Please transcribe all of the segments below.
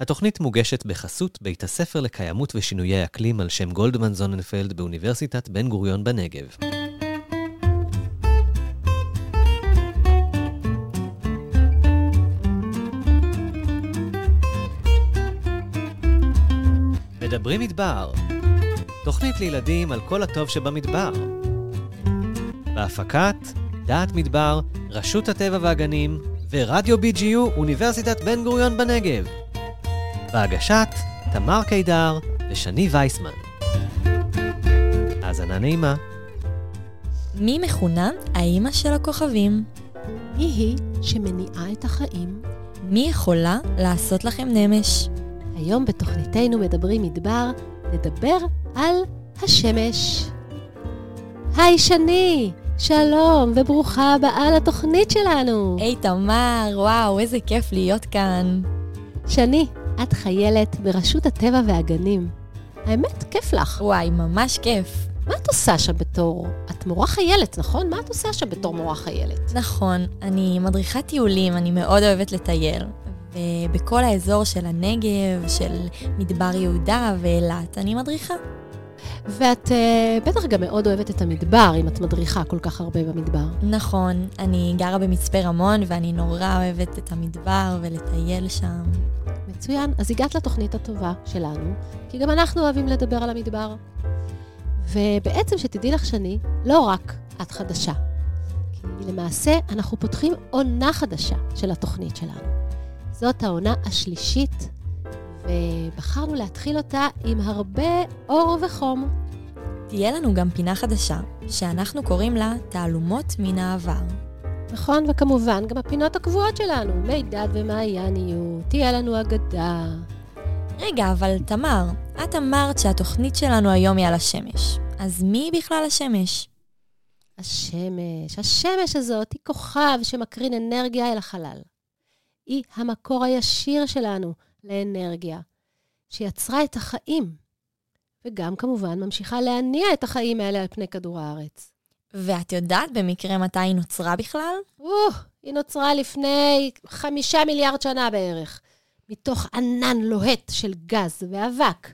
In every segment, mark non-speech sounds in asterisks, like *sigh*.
התוכנית מוגשת בחסות בית הספר לקיימות ושינויי אקלים על שם גולדמן זוננפלד באוניברסיטת בן גוריון בנגב. מדברים מדבר, תוכנית לילדים על כל הטוב שבמדבר. בהפקת דעת מדבר, רשות הטבע והגנים ורדיו BGU אוניברסיטת בן גוריון בנגב. בהגשת תמר קידר ושני וייסמן. האזנה נעימה. מי מכונה האימא של הכוכבים? מי היא שמניעה את החיים? מי יכולה לעשות לכם נמש? היום בתוכניתנו מדברים מדבר, נדבר על השמש. היי שני, שלום וברוכה הבאה לתוכנית שלנו. היי תמר, וואו, איזה כיף להיות כאן. שני, את חיילת ברשות הטבע והגנים. האמת, כיף לך. וואי, ממש כיף. מה את עושה שם בתור... את מורה חיילת, נכון? מה את עושה שם בתור מורה חיילת? נכון, אני מדריכת טיולים, אני מאוד אוהבת לטייל. ובכל האזור של הנגב, של מדבר יהודה ואילת, אני מדריכה. ואת uh, בטח גם מאוד אוהבת את המדבר, אם את מדריכה כל כך הרבה במדבר. נכון, אני גרה במצפה רמון ואני נורא אוהבת את המדבר ולטייל שם. מצוין, אז הגעת לתוכנית הטובה שלנו, כי גם אנחנו אוהבים לדבר על המדבר. ובעצם, שתדעי לך, שני, לא רק את חדשה, כי למעשה אנחנו פותחים עונה חדשה של התוכנית שלנו. זאת העונה השלישית, ובחרנו להתחיל אותה עם הרבה אור וחום. תהיה לנו גם פינה חדשה, שאנחנו קוראים לה תעלומות מן העבר. נכון, וכמובן גם הפינות הקבועות שלנו, מידד ומעייניות, תהיה לנו אגדה. רגע, אבל תמר, את אמרת שהתוכנית שלנו היום היא על השמש. אז מי בכלל השמש? השמש, השמש הזאת היא כוכב שמקרין אנרגיה אל החלל. היא המקור הישיר שלנו לאנרגיה, שיצרה את החיים, וגם כמובן ממשיכה להניע את החיים האלה על פני כדור הארץ. ואת יודעת במקרה מתי היא נוצרה בכלל? או, היא נוצרה לפני חמישה מיליארד שנה בערך, מתוך ענן לוהט של גז ואבק.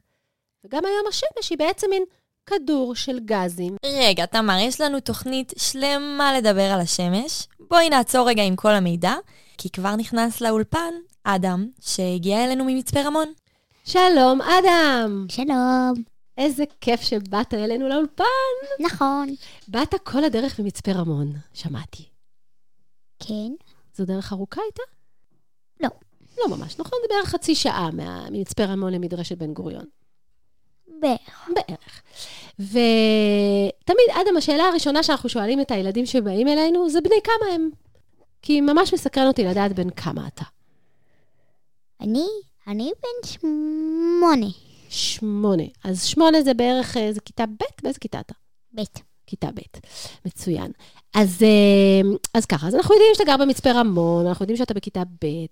וגם היום השמש היא בעצם מין כדור של גזים. רגע, תמר, יש לנו תוכנית שלמה לדבר על השמש. בואי נעצור רגע עם כל המידע, כי כבר נכנס לאולפן אדם, שהגיע אלינו ממצפה רמון. שלום, אדם! שלום. איזה כיף שבאת אלינו לאולפן. נכון. באת כל הדרך ממצפה רמון, שמעתי. כן. זו דרך ארוכה הייתה? לא. לא ממש, נכון? זה בערך חצי שעה מה- ממצפה רמון למדרשת בן גוריון. בערך. בערך. ותמיד, אדם, השאלה הראשונה שאנחנו שואלים את הילדים שבאים אלינו, זה בני כמה הם. כי ממש מסקרן אותי לדעת בן כמה אתה. אני, אני בן שמונה. שמונה. אז שמונה זה בערך, אה, זה כיתה ב'? באיזה כיתה אתה? בית. כיתה ב'. מצוין. אז, אה, אז ככה, אז אנחנו יודעים שאתה גר במצפה רמון, אנחנו יודעים שאתה בכיתה ב',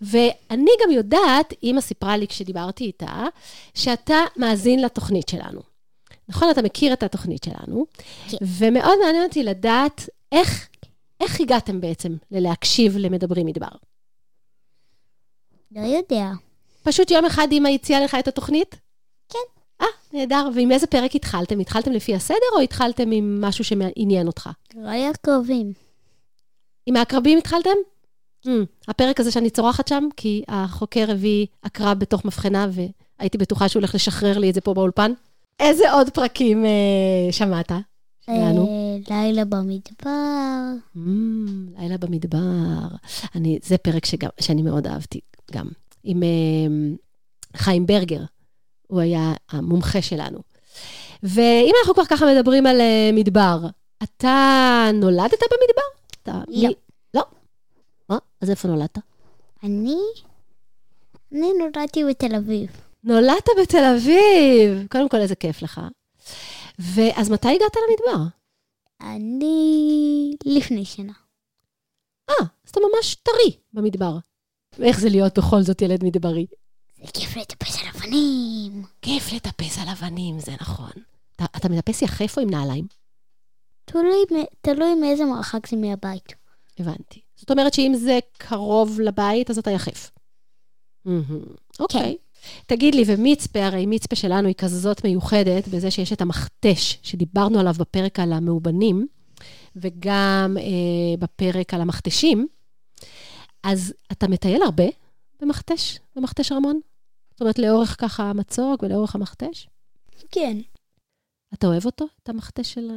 ואני גם יודעת, אימא סיפרה לי כשדיברתי איתה, שאתה מאזין לתוכנית שלנו. נכון? אתה מכיר את התוכנית שלנו, כן. ומאוד מעניין אותי לדעת איך, איך הגעתם בעצם ללהקשיב למדברים מדבר. לא יודע. פשוט יום אחד אימא הציעה לך את התוכנית? כן. אה, נהדר. ועם איזה פרק התחלתם? התחלתם לפי הסדר או התחלתם עם משהו שעניין אותך? לא היה קרובים. עם העקרבים התחלתם? Mm, הפרק הזה שאני צורחת שם, כי החוקר הביא עקרב בתוך מבחנה, והייתי בטוחה שהוא הולך לשחרר לי את זה פה באולפן. איזה עוד פרקים אה, שמעת? שלנו? אה, לילה במדבר. Mm, לילה במדבר. אני, זה פרק שגם, שאני מאוד אהבתי גם. עם אה, חיים ברגר, הוא היה המומחה שלנו. ואם אנחנו כבר ככה מדברים על אה, מדבר, אתה נולדת במדבר? אתה, לא. מי- לא? מה? אז איפה נולדת? אני, אני נולדתי בתל אביב. נולדת בתל אביב. קודם כל, איזה כיף לך. ואז מתי הגעת למדבר? אני לפני שנה. אה, אז אתה ממש טרי במדבר. ואיך זה להיות בכל זאת ילד מדברי? זה כיף לטפס על אבנים. כיף לטפס על אבנים, זה נכון. אתה, אתה מטפס יחף או עם נעליים? תלוי, תלוי מאיזה מרחק זה מהבית. הבנתי. זאת אומרת שאם זה קרוב לבית, אז אתה יחף. אוקיי. תגיד לי, ומצפה, הרי מצפה שלנו היא כזאת מיוחדת בזה שיש את המכתש, שדיברנו עליו בפרק על המאובנים, וגם אה, בפרק על המכתשים. אז אתה מטייל הרבה במכתש, במכתש רמון? זאת אומרת, לאורך ככה המצוק ולאורך המכתש? כן. אתה אוהב אותו, את המכתש של...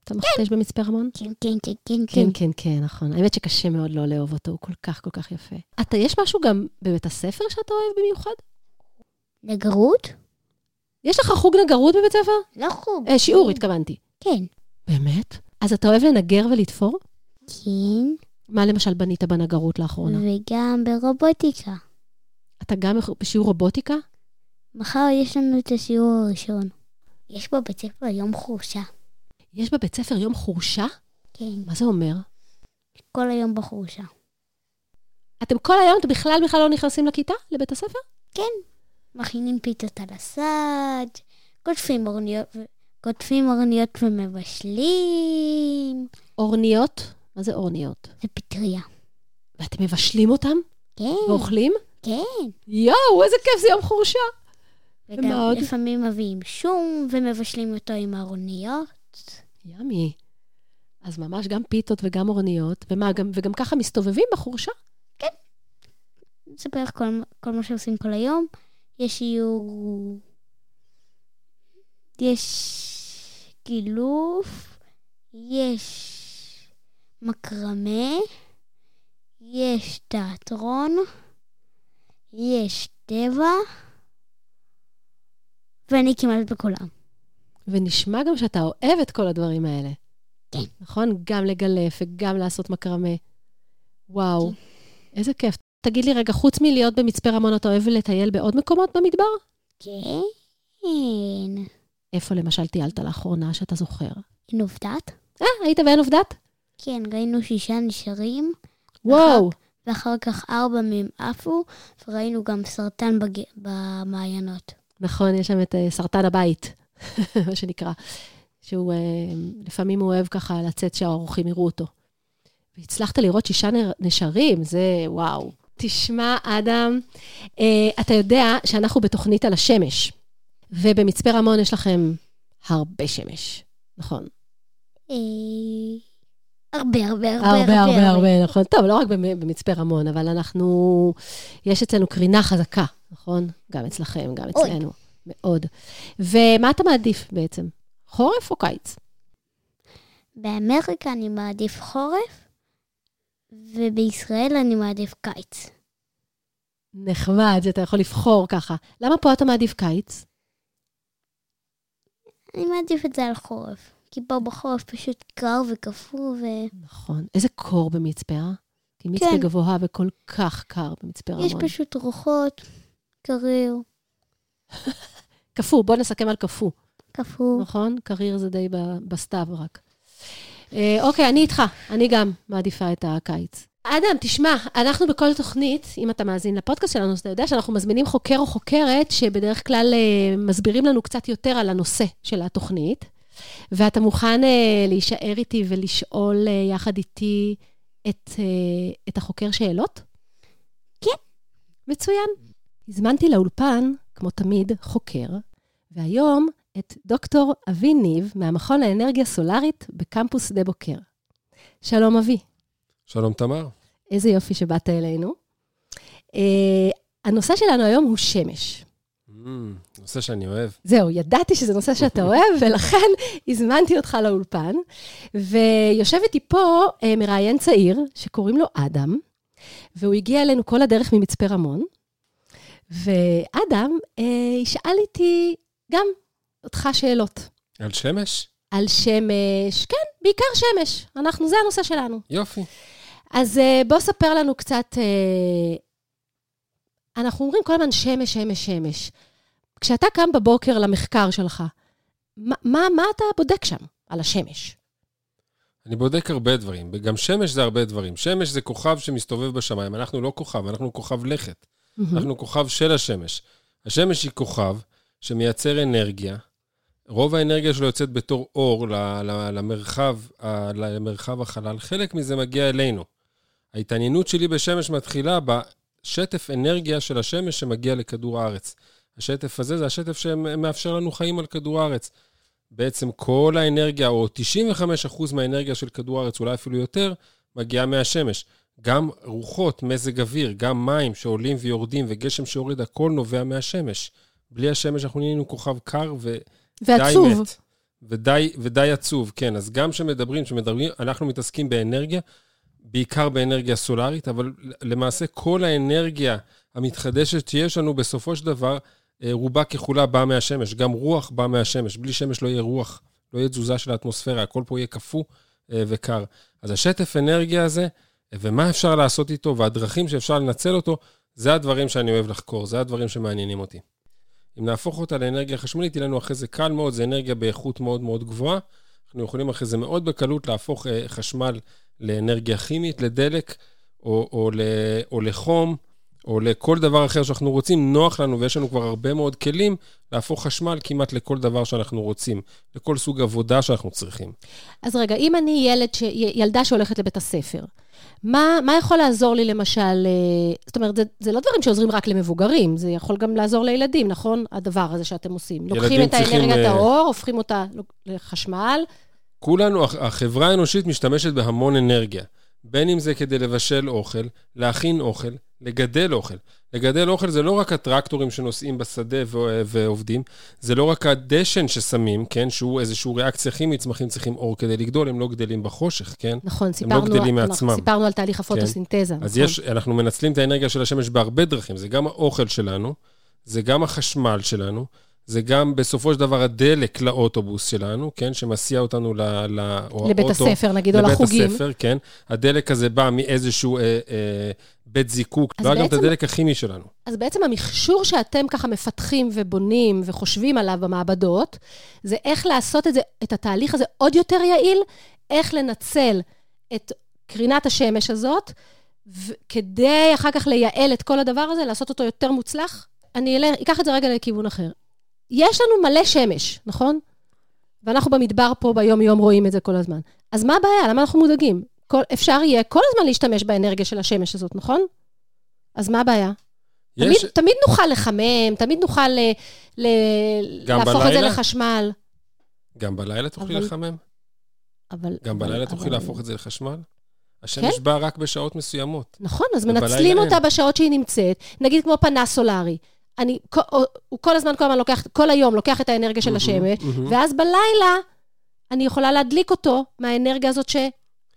אה, את המכתש במצפה רמון? כן, כן, כן, כן, כן, כן. כן, כן, נכון. האמת שקשה מאוד לא לאהוב אותו, הוא כל כך, כל כך יפה. אתה, יש משהו גם בבית הספר שאתה אוהב במיוחד? נגרות? יש לך חוג נגרות בבית ספר? לא חוג. אה, שיעור, התכוונתי. כן. באמת? אז אתה אוהב לנגר ולתפור? כן. מה למשל בנית בנגרות לאחרונה? וגם ברובוטיקה. אתה גם בשיעור רובוטיקה? מחר יש לנו את השיעור הראשון. יש בבית ספר יום חורשה. יש בבית ספר יום חורשה? כן. מה זה אומר? כל היום בחורשה. אתם כל היום, אתם בכלל בכלל לא נכנסים לכיתה, לבית הספר? מכינים פיתות על הסד, קוטפים אורניות, קוטפים אורניות ומבשלים. אורניות? מה זה אורניות? זה פטריה. ואתם מבשלים אותם? כן, ואוכלים? כן. יואו, איזה כיף, זה יום חורשה. וגם? לפעמים מביאים שום ומבשלים אותו עם הארוניות. ימי. אז ממש גם פיתות וגם אורניות, ומה, גם, וגם ככה מסתובבים בחורשה? זה בערך כל, כל מה שעושים כל היום. יש שיעור... יש גילוף, יש מקרמה, יש תיאטרון, יש טבע, ואני כמעט בכולם. ונשמע גם שאתה אוהב את כל הדברים האלה. כן. נכון? גם לגלף וגם לעשות מקרמה. וואו, איזה כיף. תגיד לי רגע, חוץ מלהיות במצפה רמון, אתה אוהב לטייל בעוד מקומות במדבר? כן. איפה למשל טיילת לאחרונה שאתה זוכר? אין עובדת? אה, היית בעין עובדת? כן, ראינו שישה נשארים, וואו, ואחר כך ארבע מהם עפו, וראינו גם סרטן בג... במעיינות. נכון, יש שם את אה, סרטן הבית, *laughs* מה שנקרא, שהוא, אה, לפעמים הוא אוהב ככה לצאת שהאורחים יראו אותו. והצלחת לראות שישה נשרים, זה וואו. תשמע, אדם, אה, אתה יודע שאנחנו בתוכנית על השמש, ובמצפה רמון יש לכם הרבה שמש, נכון? אה, הרבה, הרבה, הרבה, הרבה, הרבה, הרבה, נכון. טוב, לא רק במ- במצפה רמון, אבל אנחנו, יש אצלנו קרינה חזקה, נכון? גם אצלכם, גם. אצלנו. מאוד. ומה אתה מעדיף בעצם? חורף או קיץ? באמריקה אני מעדיף חורף, ובישראל אני מעדיף קיץ. נחמד, שאתה יכול לבחור ככה. למה פה אתה מעדיף קיץ? אני מעדיף את זה על חורף. כי פה בחורף פשוט קר וקפוא, ויש נכון. איזה קור במצפה, אה? כי מצפה כן. גבוהה וכל כך קר במצפה רמון. פשוט רוחות, קריר, קפוא, בוא נסכם על קפוא, קפוא. נכון? קריר זה די בסתיו רק. אה, אוקיי, אני איתך, אני גם מעדיפה את הקיץ. אדם, תשמע, אנחנו בכל תוכנית, אם אתה מאזין לפודקאסט שלנו, אז אתה יודע שאנחנו מזמינים חוקר או חוקרת שבדרך כלל אה, מסבירים לנו קצת יותר על הנושא של התוכנית, ואתה מוכן אה, להישאר איתי ולשאול אה, יחד איתי את, אה, את החוקר שאלות? כן. מצוין. הזמנתי לאולפן, כמו תמיד, חוקר, והיום את דוקטור אבי ניב מהמכון לאנרגיה סולארית בקמפוס שדה בוקר. שלום, אבי. שלום, תמר. איזה יופי שבאת אלינו. Uh, הנושא שלנו היום הוא שמש. Mm, נושא שאני אוהב. זהו, ידעתי שזה נושא שאתה אוהב, *laughs* ולכן הזמנתי אותך לאולפן. ויושב איתי פה uh, מראיין צעיר, שקוראים לו אדם, והוא הגיע אלינו כל הדרך ממצפה רמון. ואדם uh, ישאל איתי גם אותך שאלות. על שמש? על שמש, כן, בעיקר שמש. אנחנו, זה הנושא שלנו. יופי. אז אה, בוא ספר לנו קצת, אה, אנחנו אומרים כל הזמן שמש, שמש, שמש. כשאתה קם בבוקר למחקר שלך, מה, מה, מה אתה בודק שם על השמש? אני בודק הרבה דברים, וגם שמש זה הרבה דברים. שמש זה כוכב שמסתובב בשמיים, אנחנו לא כוכב, אנחנו כוכב לכת. אנחנו כוכב של השמש. השמש היא כוכב שמייצר אנרגיה. רוב האנרגיה שלו יוצאת בתור אור למרחב, למרחב החלל. חלק מזה מגיע אלינו. ההתעניינות שלי בשמש מתחילה שטף אנרגיה של השמש שמגיע לכדור הארץ. השטף הזה זה השטף שמאפשר לנו חיים על כדור הארץ. בעצם כל האנרגיה, או 95% מהאנרגיה של כדור הארץ, אולי אפילו יותר, מגיעה מהשמש. גם רוחות, מזג אוויר, גם מים שעולים ויורדים וגשם שיורד, הכל נובע מהשמש. בלי השמש אנחנו נהיינו כוכב קר ו... ועצוב. מת. ודי, ודי עצוב, כן. אז גם כשמדברים, כשמדברים, אנחנו מתעסקים באנרגיה, בעיקר באנרגיה סולארית, אבל למעשה כל האנרגיה המתחדשת שיש לנו, בסופו של דבר, אה, רובה ככולה באה מהשמש. גם רוח באה מהשמש. בלי שמש לא יהיה רוח, לא יהיה תזוזה של האטמוספירה, הכל פה יהיה קפוא אה, וקר. אז השטף אנרגיה הזה, ומה אפשר לעשות איתו, והדרכים שאפשר לנצל אותו, זה הדברים שאני אוהב לחקור, זה הדברים שמעניינים אותי. אם נהפוך אותה לאנרגיה חשמלית, יהיה לנו אחרי זה קל מאוד, זה אנרגיה באיכות מאוד מאוד גבוהה. אנחנו יכולים אחרי זה מאוד בקלות להפוך אה, חשמל לאנרגיה כימית, לדלק, או, או, ל, או לחום, או לכל דבר אחר שאנחנו רוצים. נוח לנו, ויש לנו כבר הרבה מאוד כלים להפוך חשמל כמעט לכל דבר שאנחנו רוצים, לכל סוג עבודה שאנחנו צריכים. אז רגע, אם אני ילד ש... ילדה שהולכת לבית הספר, מה, מה יכול לעזור לי למשל, אה, זאת אומרת, זה, זה לא דברים שעוזרים רק למבוגרים, זה יכול גם לעזור לילדים, נכון? הדבר הזה שאתם עושים. לוקחים את האנרגיית uh... האור, הופכים אותה לחשמל. כולנו, החברה האנושית משתמשת בהמון אנרגיה. בין אם זה כדי לבשל אוכל, להכין אוכל, לגדל אוכל. לגדל אוכל זה לא רק הטרקטורים שנוסעים בשדה ועובדים, זה לא רק הדשן ששמים, כן, שהוא איזושהי ריאקציה כימית, צמחים צריכים אור כדי לגדול, הם לא גדלים בחושך, כן? נכון, סיפרנו, הם לא גדלים מעצמם. סיפרנו על תהליך הפוטוסינתזה. כן? אז נכון. יש, אנחנו מנצלים את האנרגיה של השמש בהרבה דרכים, זה גם האוכל שלנו, זה גם החשמל שלנו, זה גם בסופו של דבר הדלק לאוטובוס שלנו, כן, שמסיע אותנו ל... ל לבית האוטו, הספר, נגיד, או לחוגים. לבית הספר, כן. הדלק הזה בא מאיזשהו אה, אה, בית זיקוק, לא גם את הדלק הכימי שלנו. אז בעצם המכשור שאתם ככה מפתחים ובונים וחושבים עליו במעבדות, זה איך לעשות את זה, את התהליך הזה עוד יותר יעיל, איך לנצל את קרינת השמש הזאת, כדי אחר כך לייעל את כל הדבר הזה, לעשות אותו יותר מוצלח. אני אלך, אקח את זה רגע לכיוון אחר. יש לנו מלא שמש, נכון? ואנחנו במדבר פה ביום-יום רואים את זה כל הזמן. אז מה הבעיה? למה אנחנו מודאגים? כל, אפשר יהיה כל הזמן להשתמש באנרגיה של השמש הזאת, נכון? אז מה הבעיה? יש... תמיד, תמיד נוכל לחמם, תמיד נוכל ל, ל, להפוך בלילה? את זה לחשמל. גם בלילה תוכלי אבל... לחמם? אבל... גם בלילה אבל... תוכלי אבל... להפוך את זה לחשמל? השמש כן? באה רק בשעות מסוימות. נכון, אז מנצלים אותה אין. בשעות שהיא נמצאת, נגיד כמו פנס סולארי. אני, הוא כל הזמן, כל הזמן לוקח, כל היום לוקח את האנרגיה של השמש, ואז בלילה אני יכולה להדליק אותו מהאנרגיה הזאת הסולארי...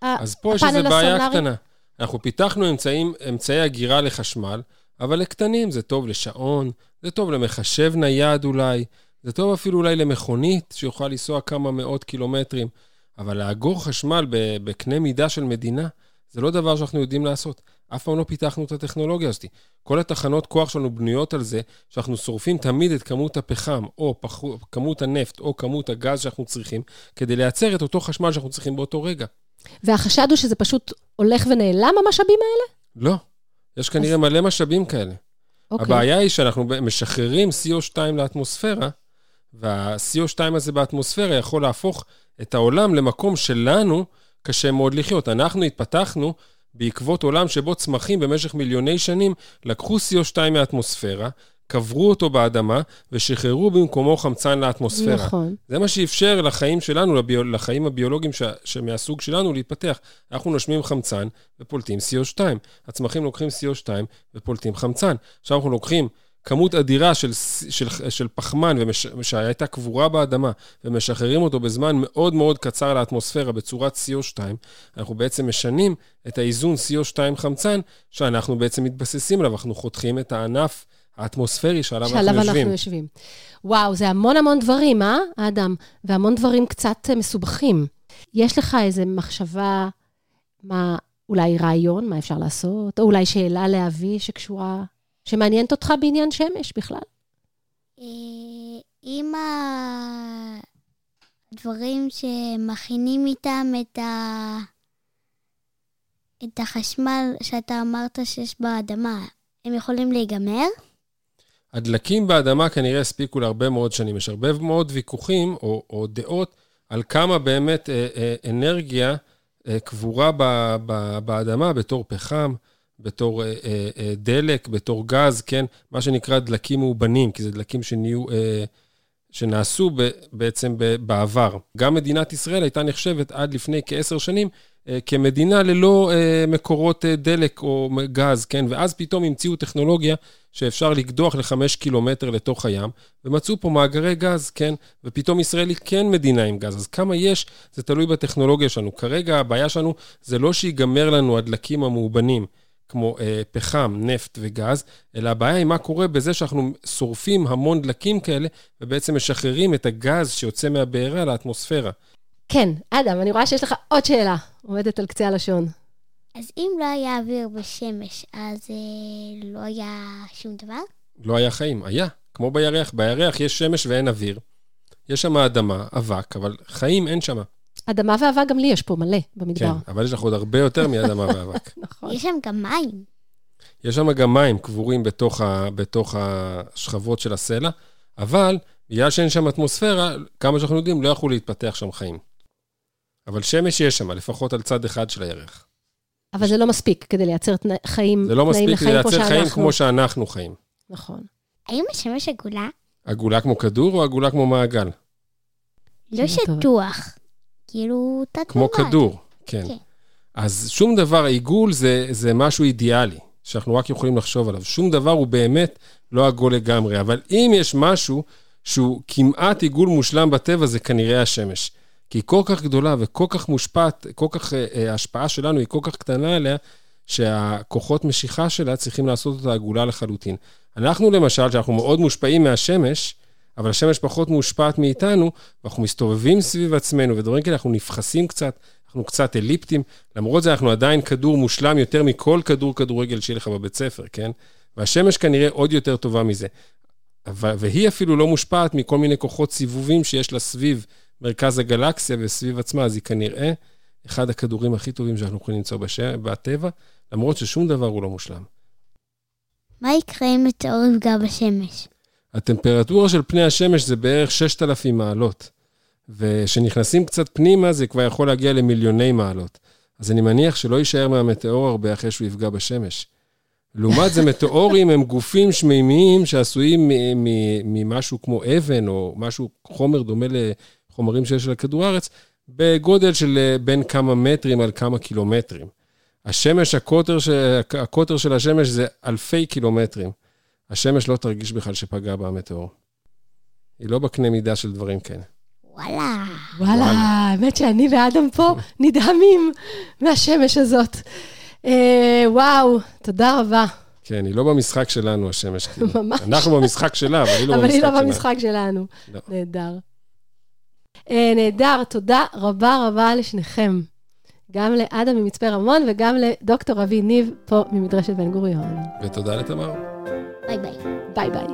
אז פה יש איזו בעיה קטנה. אנחנו פיתחנו אמצעים, אמצעי הגירה לחשמל, אבל לקטנים, זה טוב לשעון, זה טוב למחשב נייד אולי, זה טוב אפילו אולי למכונית שיוכל לנסוע כמה מאות קילומטרים, אבל לאגור חשמל בקנה מידה של מדינה, זה לא דבר שאנחנו יודעים לעשות. אף פעם לא פיתחנו את הטכנולוגיה הזאת. כל התחנות כוח שלנו בנויות על זה שאנחנו שורפים תמיד את כמות הפחם, או פח... כמות הנפט, או כמות הגז שאנחנו צריכים, כדי לייצר את אותו חשמל שאנחנו צריכים באותו רגע. והחשד הוא שזה פשוט הולך ונעלם, המשאבים האלה? לא. יש כנראה אז... מלא משאבים כאלה. אוקיי. הבעיה היא שאנחנו משחררים CO2 לאטמוספירה, וה-CO2 הזה באטמוספירה יכול להפוך את העולם למקום שלנו קשה מאוד לחיות. אנחנו התפתחנו בעקבות עולם שבו צמחים במשך מיליוני שנים לקחו CO2 מהאטמוספירה, קברו אותו באדמה ושחררו במקומו חמצן לאטמוספירה. נכון. זה מה שאפשר לחיים שלנו, לביו, לחיים הביולוגיים ש, שמהסוג שלנו להתפתח. אנחנו נושמים חמצן ופולטים CO2. הצמחים לוקחים CO2 ופולטים חמצן. עכשיו אנחנו לוקחים כמות אדירה של, של, של פחמן ומש, שהייתה קבורה באדמה, ומשחררים אותו בזמן מאוד מאוד קצר לאטמוספירה בצורת CO2, אנחנו בעצם משנים את האיזון CO2 חמצן, שאנחנו בעצם מתבססים עליו, אנחנו חותכים את הענף האטמוספרי שעליו, שעליו אנחנו יושבים. אנחנו יושבים. וואו, זה המון המון דברים, אה, האדם? והמון דברים קצת אה, מסובכים. יש לך איזו מחשבה, מה, אולי רעיון, מה אפשר לעשות? או אולי שאלה לאבי שקשורה שמעניינת אותך בעניין שמש בכלל? אם הדברים שמכינים איתם את, ה... את החשמל שאתה אמרת שיש באדמה, הם יכולים להיגמר? הדלקים באדמה כנראה הספיקו להרבה מאוד שנים. יש הרבה מאוד ויכוחים או, או דעות על כמה באמת אה, אה, אנרגיה אה, קבורה ב, ב, באדמה בתור פחם, בתור אה, אה, אה, דלק, בתור גז, כן? מה שנקרא דלקים מאובנים, כי זה דלקים שנהיו, אה, שנעשו ב, בעצם ב, בעבר. גם מדינת ישראל הייתה נחשבת עד לפני כעשר שנים כמדינה ללא אה, מקורות אה, דלק או גז, כן? ואז פתאום המציאו טכנולוגיה שאפשר לקדוח לחמש קילומטר לתוך הים, ומצאו פה מאגרי גז, כן? ופתאום ישראל היא כן מדינה עם גז. אז כמה יש, זה תלוי בטכנולוגיה שלנו. כרגע הבעיה שלנו זה לא שיגמר לנו הדלקים המאובנים. כמו אה, פחם, נפט וגז, אלא הבעיה היא מה קורה בזה שאנחנו שורפים המון דלקים כאלה, ובעצם משחררים את הגז שיוצא מהבעירה לאטמוספירה. כן, אדם, אני רואה שיש לך עוד שאלה, עומדת על קצה הלשון. אז אם לא היה אוויר בשמש, אז אה, לא היה שום דבר? לא היה חיים, היה. כמו בירח, בירח יש שמש ואין אוויר. יש שם אדמה, אבק, אבל חיים אין שם. אדמה ואבק גם לי יש פה מלא במדבר. כן, אבל יש לך עוד הרבה יותר מאדמה ואבק. *laughs* נכון. יש שם גם מים. יש שם גם מים קבורים בתוך, ה, בתוך השכבות של הסלע, אבל בגלל שאין שם אטמוספירה, כמה שאנחנו יודעים, לא יכלו להתפתח שם חיים. אבל שמש יש שם, לפחות על צד אחד של הירח. אבל זה לא מספיק כדי לייצר תנא, חיים, זה לא תנאים מספיק לחיים לייצר חיים שאנחנו- כמו שאנחנו חיים. נכון. האם השמש עגולה? עגולה כמו כדור או עגולה כמו מעגל? לא. שטוח. כאילו תת כמו כדור, כן. כן. אז שום דבר, עיגול זה, זה משהו אידיאלי, שאנחנו רק יכולים לחשוב עליו. שום דבר הוא באמת לא עגול לגמרי, אבל אם יש משהו שהוא כמעט עיגול מושלם בטבע, זה כנראה השמש. כי היא כל כך גדולה וכל כך מושפעת, כל כך, אה, אה, ההשפעה שלנו היא כל כך קטנה עליה, שהכוחות משיכה שלה צריכים לעשות אותה עגולה לחלוטין. אנחנו למשל, שאנחנו מאוד מושפעים מהשמש, אבל השמש פחות מושפעת מאיתנו, ואנחנו מסתובבים סביב עצמנו ודברים כאלה, אנחנו נפחסים קצת, אנחנו קצת אליפטים. למרות זה, אנחנו עדיין כדור מושלם יותר מכל כדור כדורגל שיהיה לך בבית ספר, כן? והשמש כנראה עוד יותר טובה מזה. והיא אפילו לא מושפעת מכל מיני כוחות סיבובים שיש לה סביב מרכז הגלקסיה וסביב עצמה, אז היא כנראה אחד הכדורים הכי טובים שאנחנו יכולים למצוא בש... בטבע, למרות ששום דבר הוא לא מושלם. מה יקרה אם מטאור יפגע בשמש? הטמפרטורה של פני השמש זה בערך 6,000 מעלות, וכשנכנסים קצת פנימה זה כבר יכול להגיע למיליוני מעלות. אז אני מניח שלא יישאר מהמטאור הרבה אחרי שהוא יפגע בשמש. לעומת זה, *laughs* מטאורים הם גופים שמימיים שעשויים ממשהו כמו אבן, או משהו, חומר דומה לחומרים שיש על כדור הארץ, בגודל של אה, בין כמה מטרים על כמה קילומטרים. השמש, הקוטר, ש... הקוטר של השמש זה אלפי קילומטרים. השמש לא תרגיש בכלל שפגע בה המטאור. היא לא בקנה מידה של דברים כאלה. וואלה. וואלה, האמת שאני ואדם פה נדהמים מהשמש הזאת. אה, וואו, תודה רבה. כן, היא לא במשחק שלנו, השמש. כאילו. *laughs* ממש. אנחנו במשחק שלה, אבל היא לא אבל במשחק היא שלנו. לא במשחק שלנו. לא. נהדר. אה, נהדר, תודה רבה רבה לשניכם. גם לאדם ממצפה רמון וגם לדוקטור אבי ניב פה ממדרשת בן גוריון. ותודה לתמר. ביי ביי. ביי ביי.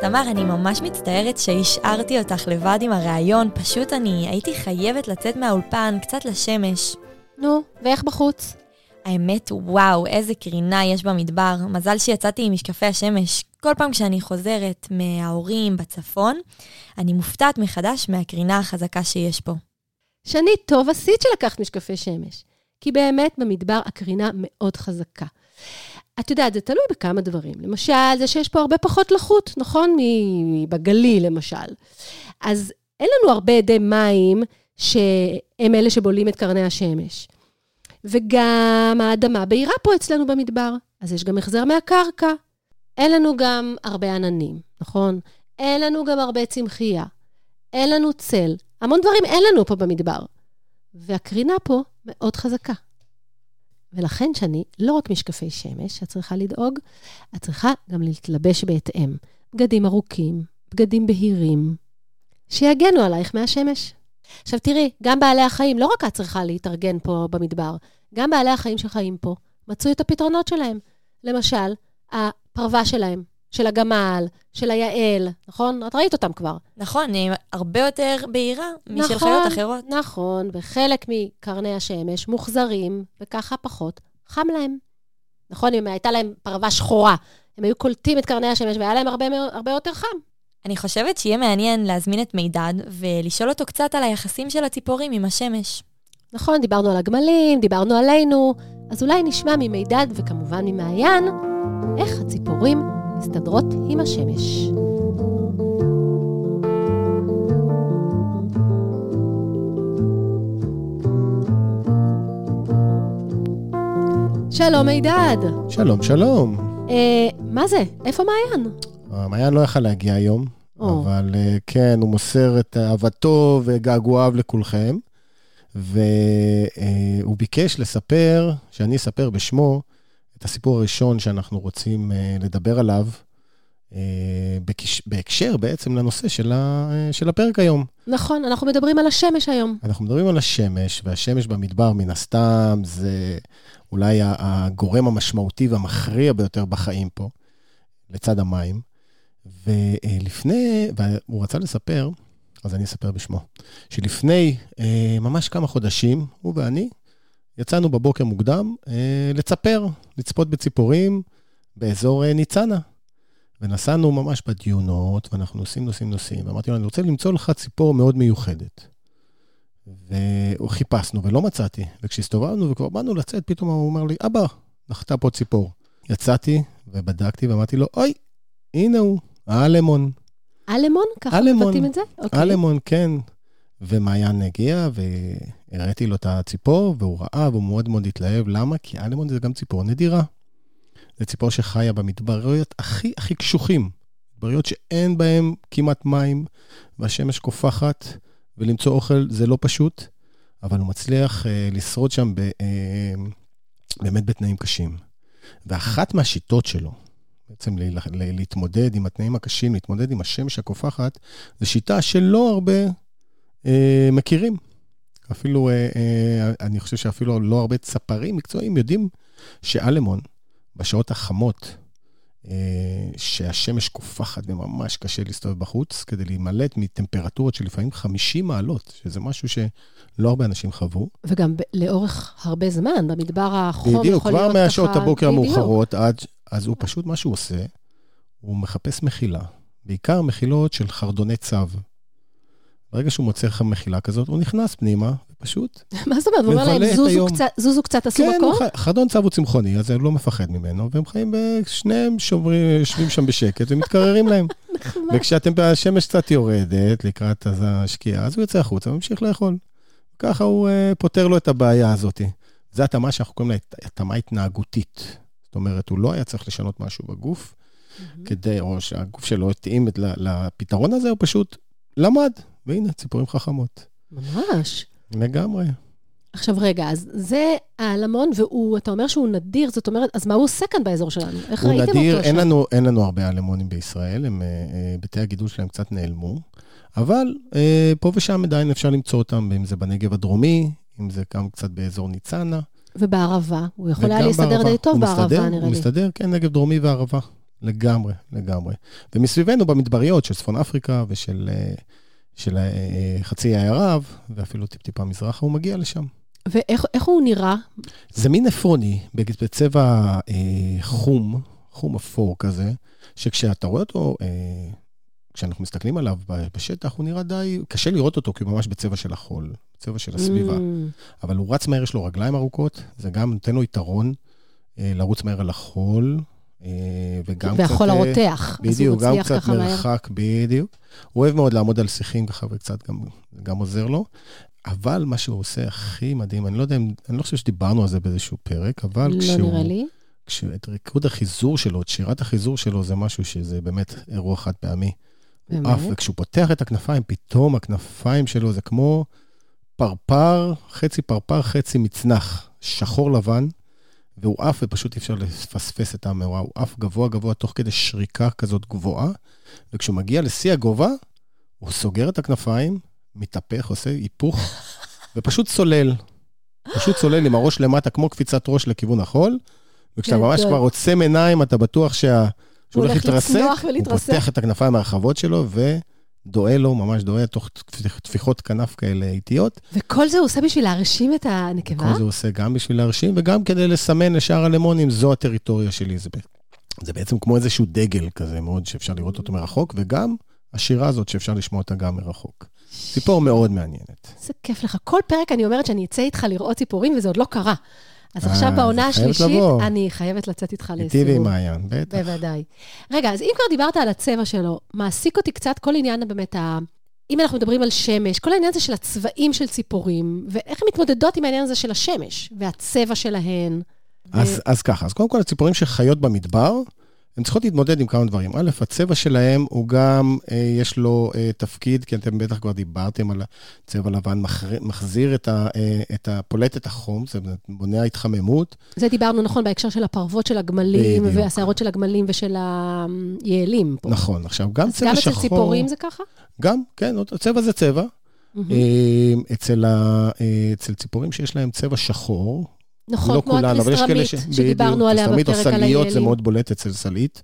תמר, אני ממש מצטערת שהשארתי אותך לבד עם הראיון, פשוט אני הייתי חייבת לצאת מהאולפן, קצת לשמש. נו, ואיך בחוץ? האמת, וואו, איזה קרינה יש במדבר. מזל שיצאתי עם משקפי השמש. כל פעם כשאני חוזרת מההורים בצפון, אני מופתעת מחדש מהקרינה החזקה שיש פה. שני, טוב עשית שלקחת משקפי שמש, כי באמת במדבר הקרינה מאוד חזקה. את יודעת, זה תלוי בכמה דברים. למשל, זה שיש פה הרבה פחות לחות, נכון? מבגליל, למשל. אז אין לנו הרבה עדי מים שהם אלה שבולעים את קרני השמש. וגם האדמה בהירה פה אצלנו במדבר, אז יש גם החזר מהקרקע. אין לנו גם הרבה עננים, נכון? אין לנו גם הרבה צמחייה. אין לנו צל. המון דברים אין לנו פה במדבר. והקרינה פה מאוד חזקה. ולכן שאני, לא רק משקפי שמש את צריכה לדאוג, את צריכה גם להתלבש בהתאם. בגדים ארוכים, בגדים בהירים, שיגנו עלייך מהשמש. עכשיו תראי, גם בעלי החיים, לא רק את צריכה להתארגן פה במדבר, גם בעלי החיים שחיים פה מצאו את הפתרונות שלהם. למשל, הפרווה שלהם, של הגמל, של היעל, נכון? את ראית אותם כבר. נכון, היא הרבה יותר בהירה משל נכון, חיות אחרות. נכון, וחלק מקרני השמש מוחזרים, וככה פחות חם להם. נכון, אם הייתה להם פרווה שחורה, הם היו קולטים את קרני השמש והיה להם הרבה, הרבה יותר חם. אני חושבת שיהיה מעניין להזמין את מידד ולשאול אותו קצת על היחסים של הציפורים עם השמש. נכון, דיברנו על הגמלים, דיברנו עלינו, אז אולי נשמע ממידד וכמובן ממעיין איך הציפורים מסתדרות עם השמש. שלום מידד. שלום, שלום. אה, מה זה? איפה מעיין? מעיין לא יכל להגיע היום, או. אבל אה, כן, הוא מוסר את אהבתו וגעגועיו לכולכם, והוא ביקש לספר, שאני אספר בשמו, את הסיפור הראשון שאנחנו רוצים אה, לדבר עליו, אה, בקש- בהקשר בעצם לנושא של, ה, אה, של הפרק היום. נכון, אנחנו מדברים על השמש היום. אנחנו מדברים על השמש, והשמש במדבר, מן הסתם, זה אולי הגורם המשמעותי והמכריע ביותר בחיים פה, לצד המים. ולפני, והוא רצה לספר, אז אני אספר בשמו, שלפני אה, ממש כמה חודשים, הוא ואני, יצאנו בבוקר מוקדם אה, לצפר, לצפות בציפורים באזור אה, ניצנה. ונסענו ממש בדיונות, ואנחנו נוסעים, נוסעים, נוסעים, ואמרתי לו, אני רוצה למצוא לך ציפור מאוד מיוחדת. וחיפשנו ולא מצאתי. וכשהסתובבנו וכבר באנו לצאת, פתאום הוא אומר לי, אבא, נחתה פה ציפור. יצאתי ובדקתי ואמרתי לו, אוי, הנה הוא, האלמון. אלמון? ככה. מבטאים את זה? אוקיי. אלמון, כן. ומעיין הגיע והראיתי לו את הציפור, והוא ראה והוא מאוד מאוד התלהב. למה? כי אלמון זה גם ציפור נדירה. זה ציפור שחיה במדבריות הכי הכי קשוחים. מדבריות שאין בהן כמעט מים, והשמש קופחת, ולמצוא אוכל זה לא פשוט, אבל הוא מצליח אה, לשרוד שם ב, אה, באמת בתנאים קשים. ואחת מהשיטות שלו, בעצם להתמודד עם התנאים הקשים, להתמודד עם השמש הקופחת, זו שיטה שלא הרבה אה, מכירים. אפילו, אה, אה, אני חושב שאפילו לא הרבה צפרים מקצועיים יודעים שאלמון, בשעות החמות, אה, שהשמש קופחת וממש קשה להסתובב בחוץ, כדי להימלט מטמפרטורות של לפעמים 50 מעלות, שזה משהו שלא הרבה אנשים חוו. וגם ב- לאורך הרבה זמן, במדבר החום יכול להיות בדיוק, ככה... כבר מהשעות הבוקר בדיוק. המאוחרות עד... אז הוא פשוט, מה שהוא עושה, הוא מחפש מחילה. בעיקר מחילות של חרדוני צב. ברגע שהוא מוצא לך מחילה כזאת, הוא נכנס פנימה, ופשוט... *laughs* מה זאת אומרת? הוא אומר להם, "זוזו היום." קצת- זוזו קצת, עשו כן, מקום? הוא חי- חרדון צב הוא צמחוני, אז הוא לא מפחד ממנו, והם חיים, ב- שניהם שוברים, יושבים שם בשקט ומתקררים להם. *laughs* וכשהשמש קצת יורדת לקראת אז השקיעה, אז הוא יוצא החוצה וממשיך לאכול. ככה הוא אה, פותר לו את הבעיה הזאת. זו התאמה שאנחנו קוראים לה התאמה התנהגותית. זאת אומרת, הוא לא היה צריך לשנות משהו בגוף, כדי, או שהגוף שלו התאים לפתרון הזה, הוא פשוט למד. והנה, ציפורים חכמות. ממש. לגמרי. עכשיו רגע, אז זה העלמון, והוא, אתה אומר שהוא נדיר, זאת אומרת, אז מה הוא עושה כאן באזור שלנו? איך הוא ראיתם נדיר, אותו שם? לנו, אין לנו הרבה אלמונים בישראל, הם, אה, אה, בתי הגידול שלהם קצת נעלמו, אבל אה, פה ושם עדיין אפשר למצוא אותם, אם זה בנגב הדרומי, אם זה גם קצת באזור ניצנה. ובערבה, הוא יכול היה להסתדר. די טוב הוא בערבה, מסתדר, נראה הוא לי. מסתדר, כן, נגב דרומי וערבה. לגמרי, לגמרי. ומסביבנו במדבריות של צפון אפריקה ושל אה, של, אה, חצי האי ערב, ואפילו טיפ-טיפה מזרחה, הוא מגיע לשם. ואיך איך הוא נראה? זה מין עפרוני, בצבע אה, חום, חום אפור כזה, שכשאתה רואה אותו, אה, כשאנחנו מסתכלים עליו בשטח, הוא נראה די, קשה לראות אותו כי הוא ממש בצבע של החול, בצבע של הסביבה. Mm, אבל הוא רץ מהר, יש לו רגליים ארוכות, זה גם נותן לו יתרון אה, לרוץ מהר על החול, אה, וגם והחול אה, הרותח, אז הוא בדיוק, גם קצת ככה מהר. מרחק, בדיוק. הוא אוהב מאוד לעמוד על שיחים ככה, וקצת גם, גם עוזר לו. אבל מה שהוא עושה הכי מדהים, אני לא יודע אם, אני לא חושב שדיברנו על זה באיזשהו פרק, אבל לא כשהוא... נראה לי. כשהוא- את ריקוד החיזור שלו, את שירת החיזור שלו, זה משהו שזה באמת אירוע חד פעמי. באמת? עף, וכשהוא פותח את הכנפיים, פתאום הכנפיים שלו זה כמו פרפר, חצי פרפר, חצי מצנח, שחור לבן, והוא עף ופשוט אי אפשר לפספס את המאורע. הוא עף גבוה גבוה תוך כדי שריקה כזאת גבוהה, וכשהוא מגיע לשיא הגובה, הוא סוגר את הכנפיים, מתהפך, עושה היפוך, *laughs* ופשוט צולל. פשוט צולל עם הראש למטה, כמו קפיצת ראש לכיוון החול, וכשאתה ממש. כבר עוצם עיניים, אתה בטוח שה... שהוא הוא הולך להתרסק, הוא. פותח את הכנפיים הרחבות שלו ודועה לו, ממש דועה, תוך טפיחות כנף כאלה איטיות. וכל זה הוא עושה בשביל להרשים את הנקבה? כל זה הוא עושה גם בשביל להרשים וגם כדי לסמן לשאר הלמונים, זו הטריטוריה שלי. זה, ב- זה בעצם כמו איזשהו דגל כזה מאוד שאפשר לראות אותו מרחוק, וגם השירה הזאת שאפשר לשמוע אותה גם מרחוק. ציפור מאוד מעניינת. איזה כיף לך. כל פרק אני אומרת שאני אצא איתך לראות ציפורים, וזה עוד לא קרה. אז אה, עכשיו בעונה אז חייבת השלישית. אני חייבת לצאת איתך לסיבוב. איתי ועם מעיין, בטח. בוודאי. רגע, אז אם כבר דיברת על הצבע שלו, מעסיק אותי קצת כל עניין באמת ה... אם אנחנו מדברים על שמש, כל העניין הזה של הצבעים של ציפורים, ואיך הן מתמודדות עם העניין הזה של השמש, והצבע שלהן. אז, אז ככה, אז קודם כל הציפורים שחיות במדבר, הן צריכות להתמודד עם כמה דברים. א', הצבע שלהם הוא גם, אה, יש לו אה, תפקיד, כי אתם בטח כבר דיברתם על הצבע לבן, מחר, מחזיר את ה, אה, את ה... פולט את החום, זה מונע התחממות. זה דיברנו, נכון, בהקשר של הפרוות של הגמלים, בדיוק. והשערות של הגמלים ושל היעלים פה. נכון, עכשיו, גם אז צבע גם שחור... אצל ציפורים זה ככה? גם, כן, הצבע זה צבע. אה, אצל, ה, אה, אצל ציפורים שיש להם צבע שחור, נכון, לא כמו כולן, אבל יש כאלה הטריסטרמית, שדיברנו עליה בפרק על סליות, זה היעלים. מאוד בולט אצל סלית.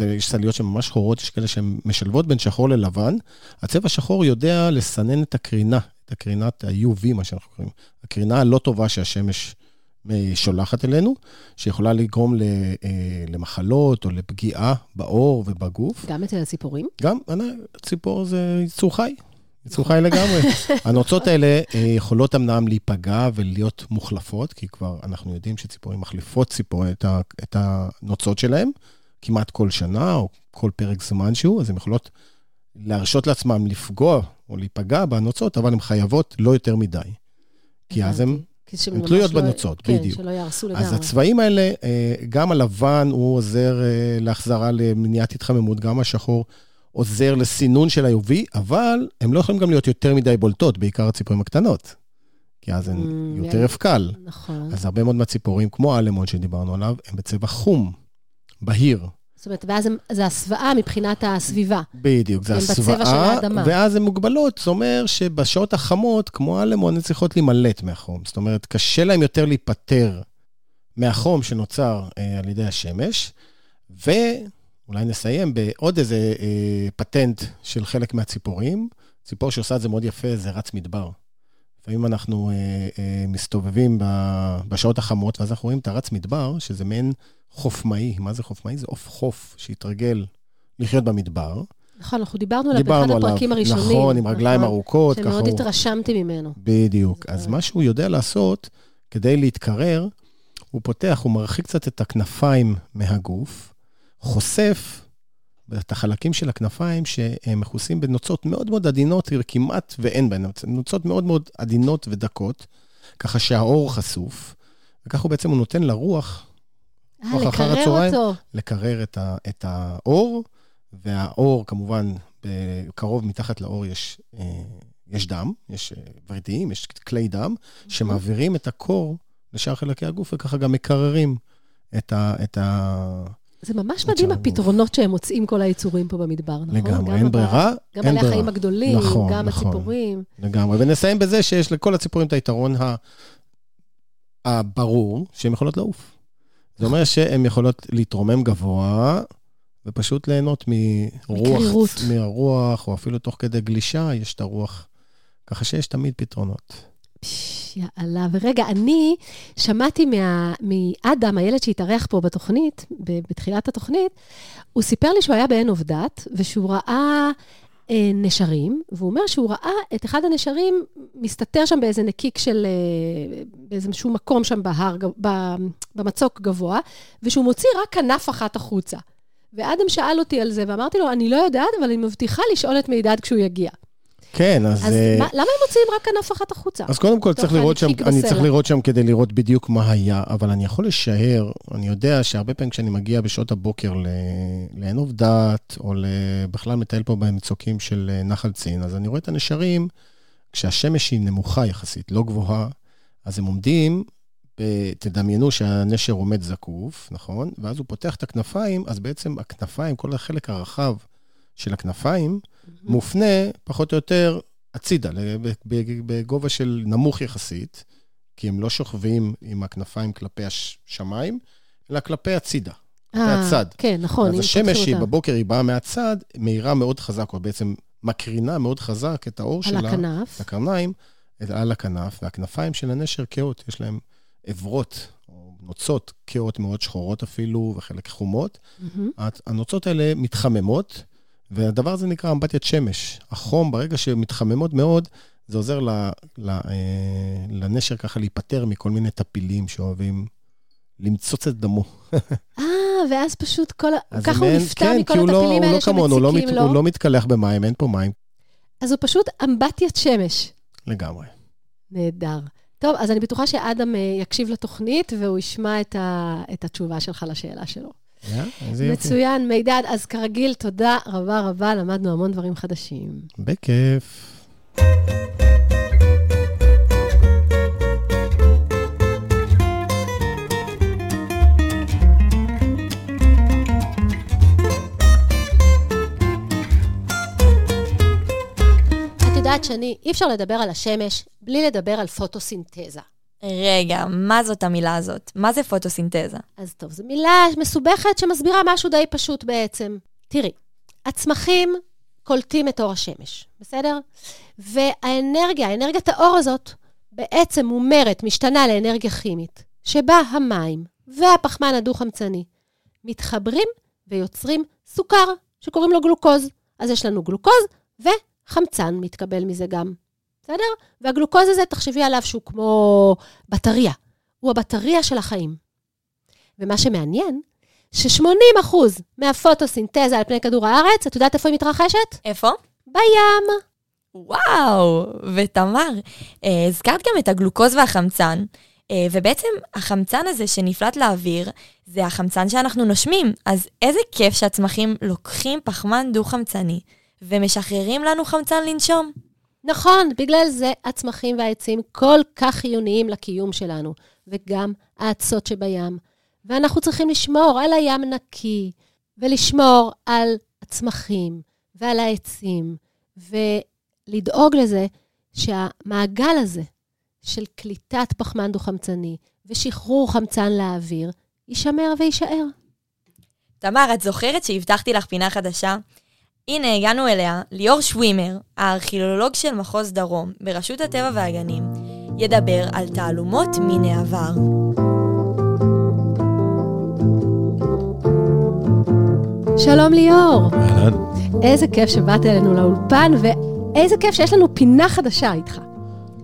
יש סליות שהן ממש שחורות, יש כאלה שהן משלבות בין שחור ללבן. הצבע השחור יודע לסנן את הקרינה, את הקרינת ה-UV, מה שאנחנו קוראים. הקרינה הלא טובה שהשמש אה, שולחת אלינו, שיכולה לגרום אה, למחלות או לפגיעה בעור ובגוף. גם אצל הציפורים? גם, אני- ציפור זה יצור חי. יצור חי לגמרי. *laughs* הנוצות האלה אה, יכולות אמנם להיפגע ולהיות מוחלפות, כי כבר אנחנו יודעים שציפורים מחליפות ציפור, את, ה, את הנוצות שלהם כמעט כל שנה או כל פרק זמן שהוא, אז הן יכולות להרשות לעצמם לפגוע או להיפגע בנוצות, אבל הן חייבות לא יותר מדי. כי אז הן... הן תלויות לא- בנוצות, כן, בדיוק. שלא יהרסו לגמרי. אז הצבעים האלה, אה, גם הלבן הוא עוזר אה, להחזרה למניעת התחממות, גם השחור עוזר לסינון של ה-UV, אבל הם לא יכולים גם להיות יותר מדי בולטות, בעיקר הציפורים הקטנות. כי אז הן Mm, יותר. הפקל. נכון. אז הרבה מאוד מהציפורים, כמו האלמון שדיברנו עליו, הם בצבע חום, בהיר. זאת אומרת, ואז הם- זה הסוואה מבחינת הסביבה. בדיוק, זה הסוואה. ואז הן מוגבלות. זאת אומרת שבשעות החמות, כמו האלמון, הן צריכות להימלט מהחום. זאת אומרת, קשה להן יותר להיפטר מהחום שנוצר אה, על ידי השמש, ואולי נסיים בעוד איזה אה, פטנט של חלק מהציפורים. ציפור שעושה את זה מאוד יפה, זה רץ מדבר. לפעמים אנחנו אה, אה, מסתובבים ב- בשעות החמות, ואז אנחנו רואים את הרץ מדבר, שזה מעין חופמאי. מה זה חופמאי? זה עוף חוף שהתרגל לחיות במדבר. נכון, אנחנו דיברנו עליו באחד עליו, הפרקים הראשונים. נכון, עם רגליים נכון? ארוכות, שמאוד הוא... התרשמתי ממנו. בדיוק. אז קורה. מה שהוא יודע לעשות, כדי להתקרר, הוא פותח, הוא מרחיק קצת את הכנפיים מהגוף, חושף את החלקים של הכנפיים שהם מכוסים בנוצות מאוד מאוד עדינות, כמעט ואין בהן, נוצות מאוד מאוד עדינות ודקות, ככה שהאור חשוף, וככה הוא בעצם הוא נותן לרוח אה, כוח אחר הצהריים. אותו. לקרר את, ה, את האור, והאור כמובן, קרוב מתחת לאור יש, אה, יש דם, יש אה, ורידים, יש כלי דם, שמעבירים את הקור לשאר חלקי הגוף, וככה גם מקררים את ה... את ה... זה ממש את מדהים. הפתרונות שהם מוצאים כל היצורים פה במדבר, נכון? לגמרי, אין ברירה, גם בעלי. החיים הגדולים, נכון, גם נכון. הציפורים. לגמרי. ונסיים בזה שיש לכל הציפורים את היתרון. הברור, שהן יכולות לעוף. זה אומר שהן יכולות להתרומם גבוה, ופשוט ליהנות מרוח, מקרירות. מהרוח, או אפילו תוך כדי גלישה, יש את הרוח. ככה שיש תמיד פתרונות. יאללה, ורגע, אני שמעתי מה- מאדם, הילד שהתארח פה בתוכנית, בתחילת התוכנית, הוא סיפר לי שהוא היה בעין עובדת, ושהוא ראה אה, נשרים, והוא אומר שהוא ראה את אחד הנשרים מסתתר שם באיזה נקיק של, אה, באיזשהו מקום שם בהר, ב- במצוק גבוה, ושהוא מוציא רק כנף אחת החוצה. ואדם שאל אותי על זה, ואמרתי לו, אני לא יודעת, אבל אני מבטיחה לשאול את מידד כשהוא יגיע. כן, אז... אז אה, מה, למה הם מוציאים רק כנף אחת החוצה? אז קודם כל צריך לראות שם, אני. צריך לראות שם כדי לראות בדיוק מה היה, אבל אני יכול לשער, אני יודע שהרבה פעמים כשאני מגיע בשעות הבוקר לעין עובדת, או ל- בכלל מטייל פה במצוקים של אה, נחל צין, אז אני רואה את הנשרים, כשהשמש היא נמוכה יחסית, לא גבוהה, אז הם עומדים, תדמיינו שהנשר עומד זקוף, נכון? ואז הוא פותח את הכנפיים, אז בעצם הכנפיים, כל החלק הרחב של הכנפיים, מופנה פחות או יותר הצידה, בגובה של נמוך יחסית, כי הם לא שוכבים עם הכנפיים כלפי השמיים, אלא כלפי הצידה, כלפי אה. כן, נכון. אז השמש אותה בבוקר, היא באה מהצד, מאירה מאוד חזק, או בעצם מקרינה מאוד חזק את האור על שלה, הכנף. לקרניים, על הכנף, והכנפיים של הנשר כהות, יש להם עברות, או נוצות כהות מאוד שחורות אפילו, וחלק חומות. מהמם. הנוצות האלה מתחממות, והדבר הזה נקרא אמבטיית שמש. החום, ברגע שמתחממות מאוד, זה עוזר ל, ל, אה, לנשר ככה להיפטר מכל מיני טפילים שאוהבים למצוץ את דמו. אה, ואז פשוט כל ה... ככה הוא נפטר כן, מכל כי לא- הטפילים הוא האלה לא כמונו, הוא לא מת- שמציקים לו. הוא לא מתקלח במים, אין פה מים אז הוא פשוט אמבטיית שמש. לגמרי. נהדר. טוב, אז אני בטוחה שאדם אה, יקשיב לתוכנית והוא ישמע את, ה... את התשובה שלך לשאלה שלו. יופי. מצוין, מידד. אז כרגיל, תודה רבה רבה, למדנו המון דברים חדשים. בכיף. את יודעת שאני, אי אפשר לדבר על השמש בלי לדבר על פוטוסינתזה. רגע, מה זאת המילה הזאת? מה זה פוטוסינתזה? אז טוב, זו מילה מסובכת שמסבירה משהו די פשוט בעצם. תראי, הצמחים קולטים את אור השמש, בסדר? והאנרגיה, אנרגיית האור הזאת, בעצם מומרת, משתנה לאנרגיה כימית, שבה המים והפחמן הדו-חמצני מתחברים ויוצרים סוכר, שקוראים לו גלוקוז. אז יש לנו גלוקוז וחמצן מתקבל מזה גם, בסדר? והגלוקוז הזה, תחשבי עליו שהוא כמו בטריה. הוא הבטריה של החיים. ומה שמעניין, ש-80% מהפוטוסינתזה על פני כדור הארץ, את יודעת איפה היא מתרחשת? איפה? בים. וואו, ותמר, אה, הזכרת גם את הגלוקוז והחמצן, אה, ובעצם החמצן הזה שנפלט לאוויר, זה החמצן שאנחנו נושמים. אז איזה כיף שהצמחים לוקחים פחמן דו-חמצני ומשחררים לנו חמצן לנשום. נכון, בגלל זה הצמחים והעצים כל כך חיוניים לקיום שלנו, וגם האצות שבים. ואנחנו צריכים לשמור על הים נקי, ולשמור על הצמחים ועל העצים, ולדאוג לזה שהמעגל הזה של קליטת פחמן דו-חמצני ושחרור חמצן לאוויר יישמר ויישאר. תמר, את זוכרת שהבטחתי לך פינה חדשה? הנה, הגענו אליה. ליאור שווימר, הארכיאולוג של מחוז דרום, ברשות הטבע והגנים, ידבר על תעלומות מן העבר. שלום ליאור. אהלן. איזה כיף שבאת אלינו לאולפן, ואיזה כיף שיש לנו פינה חדשה איתך.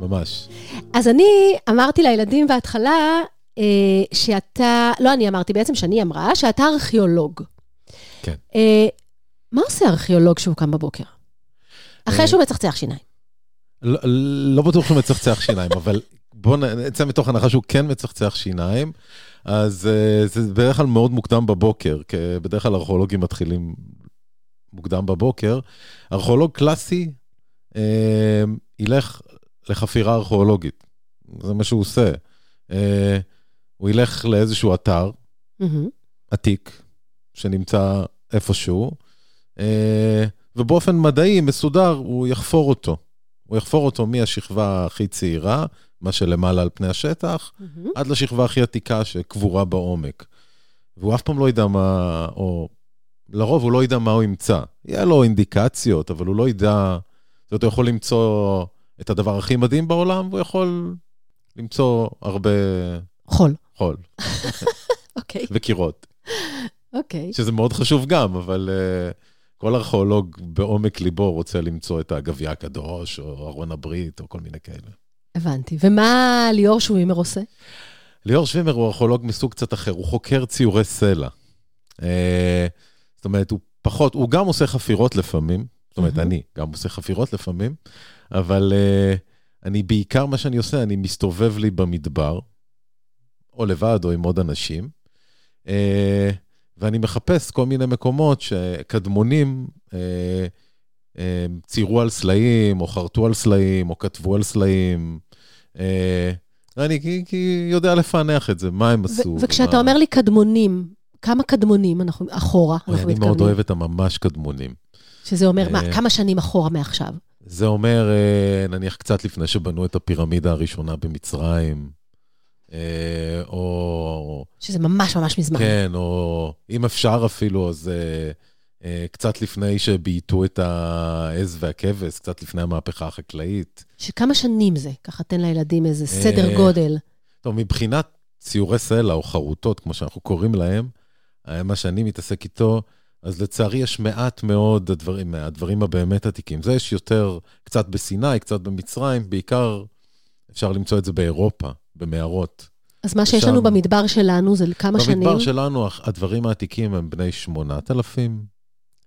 ממש. אז אני אמרתי לילדים בהתחלה אה, שאתה, לא אני אמרתי, בעצם שני אמרה, שאתה ארכיאולוג. כן. אה, מה עושה ארכיאולוג כשהוא קם בבוקר? אחרי אה, שהוא מצחצח שיניים. לא, לא בטוח שהוא מצחצח שיניים, אבל בואו נצא מתוך הנחה שהוא כן מצחצח שיניים, אז uh, זה בדרך כלל מאוד מוקדם בבוקר, כי בדרך כלל ארכיאולוגים מתחילים מוקדם בבוקר. ארכיאולוג קלאסי uh, ילך לחפירה ארכיאולוגית, זה מה שהוא עושה. Uh, הוא ילך לאיזשהו אתר מהמם. עתיק, שנמצא איפשהו, אה, ובאופן מדעי, מסודר, הוא יחפור אותו. הוא יחפור אותו מהשכבה הכי צעירה, מה שלמעלה על פני השטח, מהמם. עד לשכבה הכי עתיקה שקבורה בעומק. והוא אף פעם לא ידע מה, או לרוב הוא לא ידע מה הוא ימצא. יהיה לו אינדיקציות, אבל הוא לא ידע, זאת אומרת, הוא יכול למצוא את הדבר הכי מדהים בעולם, והוא יכול למצוא הרבה חול. חול *laughs* אוקיי, וקירות. אוקיי. שזה מאוד חשוב גם, אבל uh, כל ארכיאולוג בעומק ליבו רוצה למצוא את הגביע הקדוש, או ארון הברית, או כל מיני כאלה. הבנתי. ומה ליאור שווימר עושה? ליאור שווימר הוא ארכיאולוג מסוג קצת אחר, הוא חוקר ציורי סלע. Uh, זאת אומרת, הוא פחות, הוא גם עושה חפירות לפעמים, זאת אומרת. אני גם עושה חפירות לפעמים, אבל uh, אני בעיקר, מה שאני עושה, אני מסתובב לי במדבר, או לבד או עם עוד אנשים, uh, ואני מחפש כל מיני מקומות שקדמונים uh, uh, ציירו על סלעים, או חרטו על סלעים, או כתבו על סלעים. Uh, אני כי, כי יודע לפענח את זה, מה הם עשו. וכשאתה מה... אומר לי קדמונים, כמה קדמונים אנחנו, אחורה אנחנו אני מאוד מתכוונים? אוהב את הממש קדמונים. שזה אומר, מה, אה, כמה שנים אחורה מעכשיו? זה אומר, אה, נניח קצת לפני שבנו את הפירמידה הראשונה במצרים, אה, או... שזה ממש ממש מזמן. כן, או אם אפשר אפילו, אז אה, אה, קצת לפני שבייתו את העז והכבש, קצת לפני המהפכה החקלאית. שכמה שנים זה? ככה תן לילדים איזה סדר אה, גודל. טוב, מבחינת ציורי סלע או חרוטות, כמו שאנחנו קוראים להם, אה, מה שאני מתעסק איתו, אז לצערי יש מעט מאוד הדברים, מהדברים הבאמת עתיקים. זה יש יותר, קצת בסיני, קצת במצרים, בעיקר אפשר למצוא את זה באירופה, במערות. אז מה שיש לנו במדבר שלנו זה כמה שנים? במדבר שלנו הדברים העתיקים הם בני 8,000,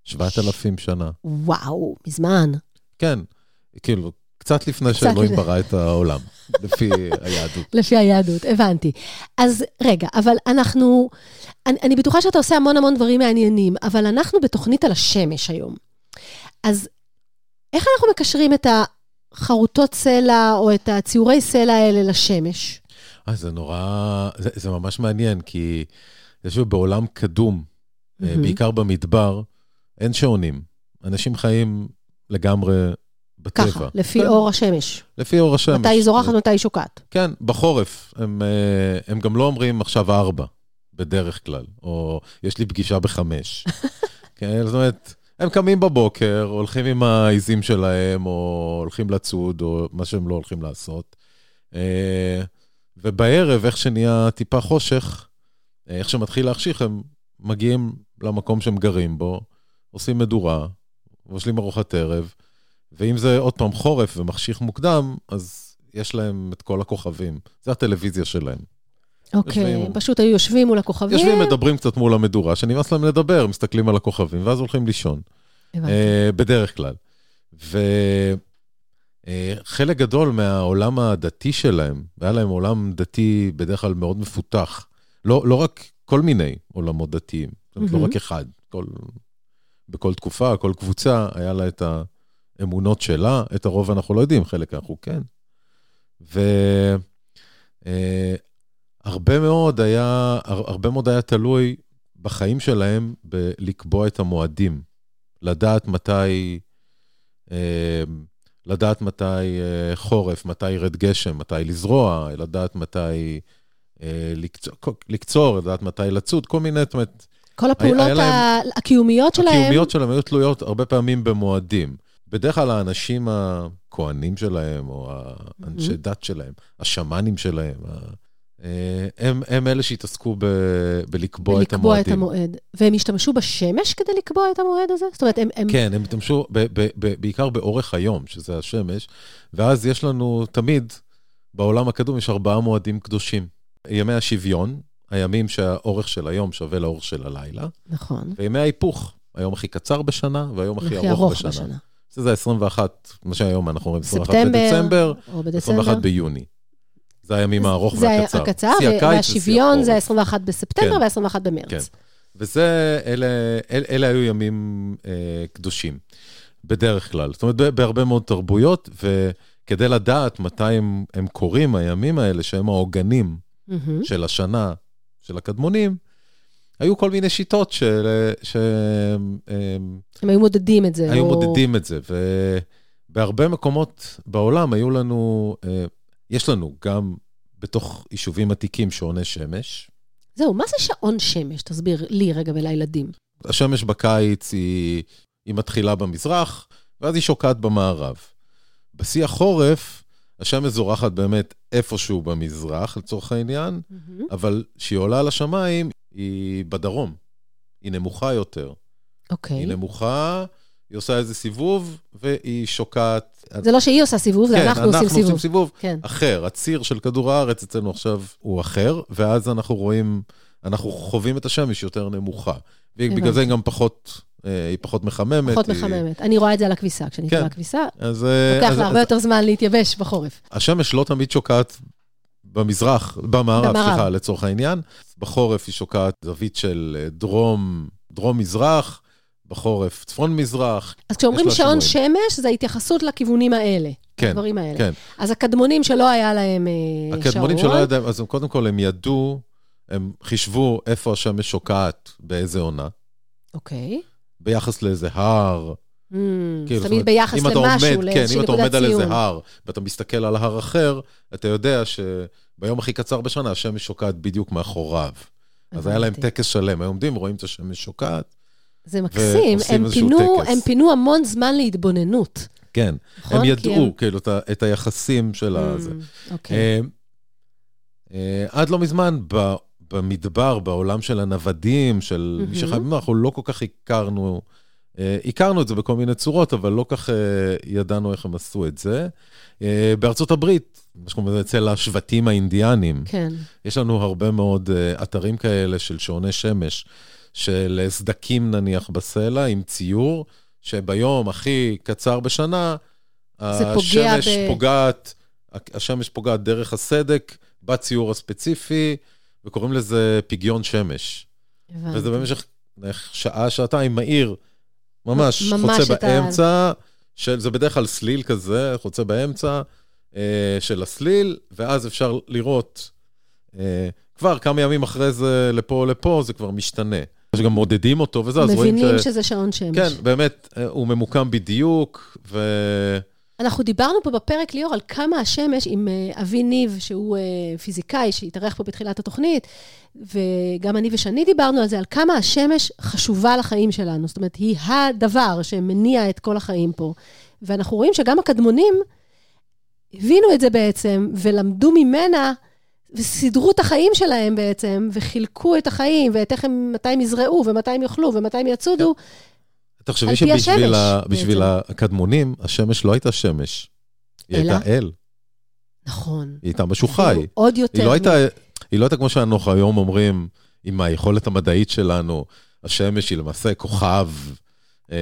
7,000 שנה. וואו, מזמן. כן, כאילו, קצת לפני קצת שאלוהים לפני. ברא את העולם, *laughs* לפי היהדות. לפי היהדות, הבנתי. אז רגע, אבל אנחנו, אני, אני בטוחה שאתה עושה המון המון דברים מעניינים, אבל אנחנו בתוכנית על השמש היום. אז איך אנחנו מקשרים את החרוטות סלע או את הציורי סלע האלה לשמש? אה, זה נורא, זה, זה ממש מעניין, כי אני חושב בעולם קדום, אה, מהמם. בעיקר במדבר, אין שעונים. אנשים חיים לגמרי בטבע. ככה, לפי כן, אור השמש. לפי אור השמש. מתי היא זורחת, מתי היא שוקעת. כן, בחורף. הם, אה, הם גם לא אומרים עכשיו ארבע, בדרך כלל, או יש לי פגישה בחמש. *laughs* כן, זאת אומרת, הם קמים בבוקר, הולכים עם העיזים שלהם, או הולכים לצוד, או מה שהם לא הולכים לעשות. אה, ובערב, איך שנהיה טיפה חושך, אה, איך שמתחיל להחשיך, הם מגיעים למקום שהם גרים בו, עושים מדורה, מבשלים ארוחת ערב, ואם זה עוד פעם חורף ומחשיך מוקדם, אז יש להם את כל הכוכבים. זה הטלוויזיה שלהם. אוקיי. הם פשוט היו יושבים מול הכוכבים. יושבים, מדברים קצת מול המדורה, שנמאס להם לדבר, מסתכלים על הכוכבים, ואז הולכים לישון. אה, בדרך כלל. וחלק גדול מהעולם הדתי שלהם, והיה להם עולם דתי בדרך כלל מאוד מפותח. לא, לא רק כל מיני עולמות דתיים, זאת אומרת, לא מהמם. רק אחד. כל, בכל תקופה, כל קבוצה, היה לה את האמונות שלה, את הרוב אנחנו לא יודעים, חלק אנחנו כן. והרבה מאוד היה, הר- הרבה מאוד היה תלוי בחיים שלהם בלקבוע את המועדים. לדעת מתי, אה, לדעת מתי אה, חורף, מתי ירד גשם, מתי לזרוע, לדעת מתי אה, לקצור, לקצור, לדעת מתי לצוד, כל מיני, זאת אומרת, כל הפעולות היה להם- ה- הקיומיות שלהם, הקיומיות שלהם היו תלויות הרבה פעמים במועדים. בדרך כלל האנשים הכהנים שלהם, או האנשי מהמם. דת שלהם, השמאנים שלהם, ה- הם, הם אלה שהתעסקו ב, בלקבוע את ולקבוע את המועדים. המועד. והם השתמשו בשמש כדי לקבוע את המועד הזה? זאת אומרת, הם... הם... כן, הם השתמשו ב- ב- ב- בעיקר באורך היום, שזה השמש, ואז יש לנו תמיד, בעולם הקדום יש ארבעה מועדים קדושים. ימי השוויון, הימים שהאורך של היום שווה לאורך של הלילה, נכון. וימי ההיפוך, היום הכי קצר בשנה והיום הכי ארוך ארוך בשנה. בשנה. זה 21, מה שהיום אנחנו אומרים 21 ספטמבר, בדצמבר, או בדצמבר. 21 ביוני. זה הימים הארוך זה והקצר. הקצר, הקיץ ושיא והשוויון זה החורף. ה-21 בספטמבר כן. וה-21 במרץ. כן. וזה, אלה, אל, אלה היו ימים אה, קדושים, בדרך כלל. זאת אומרת, בהרבה מאוד תרבויות, וכדי לדעת מתי הם, הם קורים, הימים האלה, שהם העוגנים מהמם. של השנה, של הקדמונים, היו כל מיני שיטות של, שהם הם, הם היו מודדים את זה. היו או- מודדים את זה. ובהרבה מקומות בעולם היו לנו, אה, יש לנו גם בתוך יישובים עתיקים שעוני שמש. זהו, מה זה שעון שמש? תסביר לי רגע ולילדים. השמש בקיץ היא, היא מתחילה במזרח, ואז היא שוקעת במערב. בשיא החורף, השמש זורחת באמת איפשהו במזרח, לצורך העניין, אבל כשהיא עולה לשמיים, היא בדרום. היא נמוכה יותר. אוקיי. היא נמוכה, היא עושה איזה סיבוב, והיא שוקעת. זה לא שהיא עושה סיבוב, זה כן, אנחנו עושים סיבוב. עושים סיבוב כן. אחר. הציר של כדור הארץ אצלנו עכשיו הוא אחר, ואז אנחנו רואים, אנחנו חווים את השמש יותר נמוכה. ובגלל זה היא גם פחות, אה, היא פחות מחממת. פחות היא- מחממת. אני רואה את זה על הכביסה. כשאני כן. קוראה כביסה, אז, אה, לוקח אז- לה הרבה אז יותר זמן להתייבש בחורף. השמש לא תמיד שוקעת במזרח, במערב, במערב. סליחה, לצורך העניין. בחורף היא שוקעת זווית של אה, דרום, דרום-מזרח, בחורף צפון-מזרח. אז כשאומרים שעון שינויים. שמש, זה התייחסות לכיוונים האלה. כן, הדברים האלה. כן. אז הקדמונים שלא היה להם אה, שעון. הקדמונים שלא ידעו, אז הם- קודם כל הם ידעו, הם חישבו איפה השמש שוקעת, באיזה עונה, אוקיי. ביחס לאיזה הר. Mm, כאילו, תמיד אומרת, ביחס אם אתה למשהו, עומד, כן, לאיזושהי אם אתה נקודת עומד על איזה ציון. הר, ואתה מסתכל על הר אחר, אתה יודע שביום הכי קצר בשנה השמש שוקעת בדיוק מאחוריו. אז היה להם. טקס שלם, היו עומדים, רואים את השמש שוקעת. זה מקסים, הם פינו. הם פינו המון זמן להתבוננות. כן, נכון? הם ידעו, כאילו, את ה- את היחסים של Mm, הזה. אוקיי. אה, אה, עד לא מזמן, ב- במדבר, בעולם של הנוודים, של מי מהמם. שחי במדבר, אנחנו לא כל כך הכרנו, אה, הכרנו את זה בכל מיני צורות, אבל לא כך אה, ידענו איך הם עשו את זה. אה, בארצות הברית, מה שקוראים לזה אצל השבטים האינדיאנים, כן. יש לנו הרבה מאוד אה, אתרים כאלה של שעוני שמש, של סדקים נניח בסלע עם ציור, שביום הכי קצר בשנה, זה פוגע השמש ב- פוגעת, השמש פוגעת דרך הסדק בציור הספציפי, וקוראים לזה פגיון שמש. הבנתי. וזה במשך שעה, שעתיים, מהיר, ממש, ממש חוצה את ה- באמצע, של, זה בדרך כלל סליל כזה, חוצה באמצע אה, של הסליל, ואז אפשר לראות, אה, כבר כמה ימים אחרי זה, לפה או לפה, זה כבר משתנה. שגם מודדים אותו וזה, אז רואים מבינים ש... שזה שעון שמש. כן, באמת, אה, הוא ממוקם בדיוק, ו... אנחנו דיברנו פה בפרק, ליאור, על כמה השמש עם אה, אבי ניב, שהוא אה, פיזיקאי, שהתארח פה בתחילת התוכנית, וגם אני ושני דיברנו על זה, על כמה השמש חשובה לחיים שלנו. זאת אומרת, היא הדבר שמניע את כל החיים פה. ואנחנו רואים שגם הקדמונים הבינו את זה בעצם, ולמדו ממנה, וסידרו את החיים שלהם בעצם, וחילקו את החיים, ואת איך הם, מתי הם יזרעו, ומתי הם יאכלו, ומתי הם יצודו. תחשבי שבשביל. הקדמונים, השמש לא הייתה שמש. היא? הייתה אל, נכון. היא הייתה משהו חי. עוד יותר. היא לא הייתה, היא לא הייתה כמו שאנחנו היום אומרים, עם היכולת המדעית שלנו, השמש היא למעשה כוכב, אה,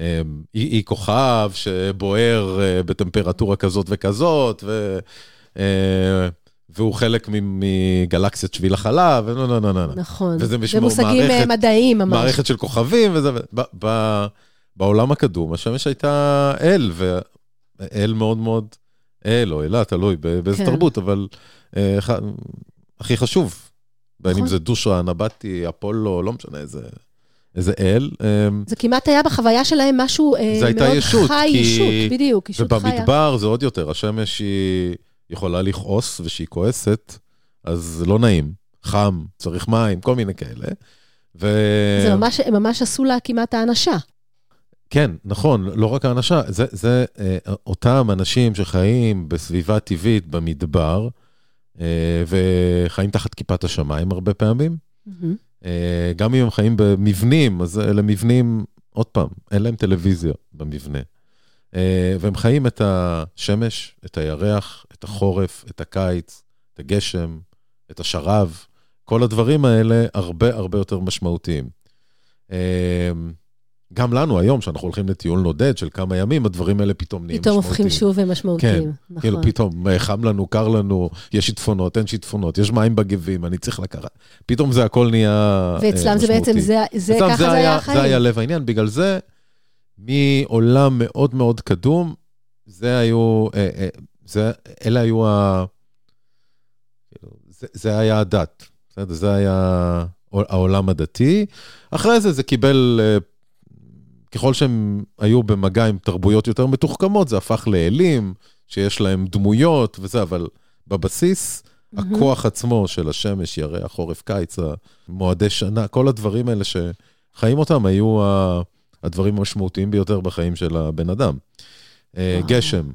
אה, היא, היא כוכב שבוער אה, בטמפרטורה כזאת וכזאת, ו, והוא חלק מגלקסיית שביל החלב, לא, לא, לא, לא. נכון. וזה זה משמע- מושגים מערכת- אה, מדעיים ממש. מערכת של כוכבים וזה, ב, ב, בעולם הקדום, השמש הייתה אל, ואל מאוד מאוד, אל או אלה, תלוי ב- באיזה כן. תרבות, אבל אה, ח- הכי חשוב, בין אם נכון. זה דושרה, נבטי, אפולו, לא משנה איזה, איזה אל. אה, זה כמעט היה בחוויה שלהם משהו אה, זה מאוד ישות, חי, כי- ישות, בדיוק, ישות חיה. ובמדבר זה עוד יותר, השמש היא יכולה לכעוס, וכשהיא כועסת, אז לא נעים, חם, צריך מים, כל מיני כאלה. ו... זה ממש, הם ממש עשו לה כמעט האנשה. כן, נכון, לא רק האנשה, זה, זה אה, אותם אנשים שחיים בסביבה טבעית במדבר, אה, וחיים תחת כיפת השמיים הרבה פעמים. אה, גם אם הם חיים במבנים, אז אלה מבנים, עוד פעם, אין להם טלוויזיה במבנה. אה, והם חיים את השמש, את הירח, את החורף, את הקיץ, את הגשם, את השרב. כל הדברים האלה הרבה הרבה יותר משמעותיים. אה, גם לנו היום, שאנחנו הולכים לטיול נודד של כמה ימים, הדברים האלה פתאום נהיים פתאום משמעותיים. הופכים שוב ומשמעותיים. נכון. כאילו פתאום אה, חם לנו, קר לנו, יש שיטפונות, אין שיטפונות, יש מים בגבים, אני צריך לקחת. פתאום זה הכל נהיה אה, ואצלם זה בעצם, משמעותי. זה, זה ככה זה היה החיים. זה היה לב העניין, בגלל זה, מעולם מאוד מאוד קדום, זה היו, אה, אה, זה, אלה היו ה... כאילו, זה, זה היה הדת, בסדר? זה היה העולם הדתי. אחרי זה זה קיבל, אה, ככל שהם היו במגע עם תרבויות יותר מתוחכמות, זה הפך לאלים, שיש להם דמויות וזה, אבל בבסיס, מהמם. הכוח עצמו של השמש, ירח, חורף, קיץ, מועדי שנה, כל הדברים האלה שחיים אותם היו הדברים המשמעותיים ביותר בחיים של הבן אדם. אה, וואו. גשם.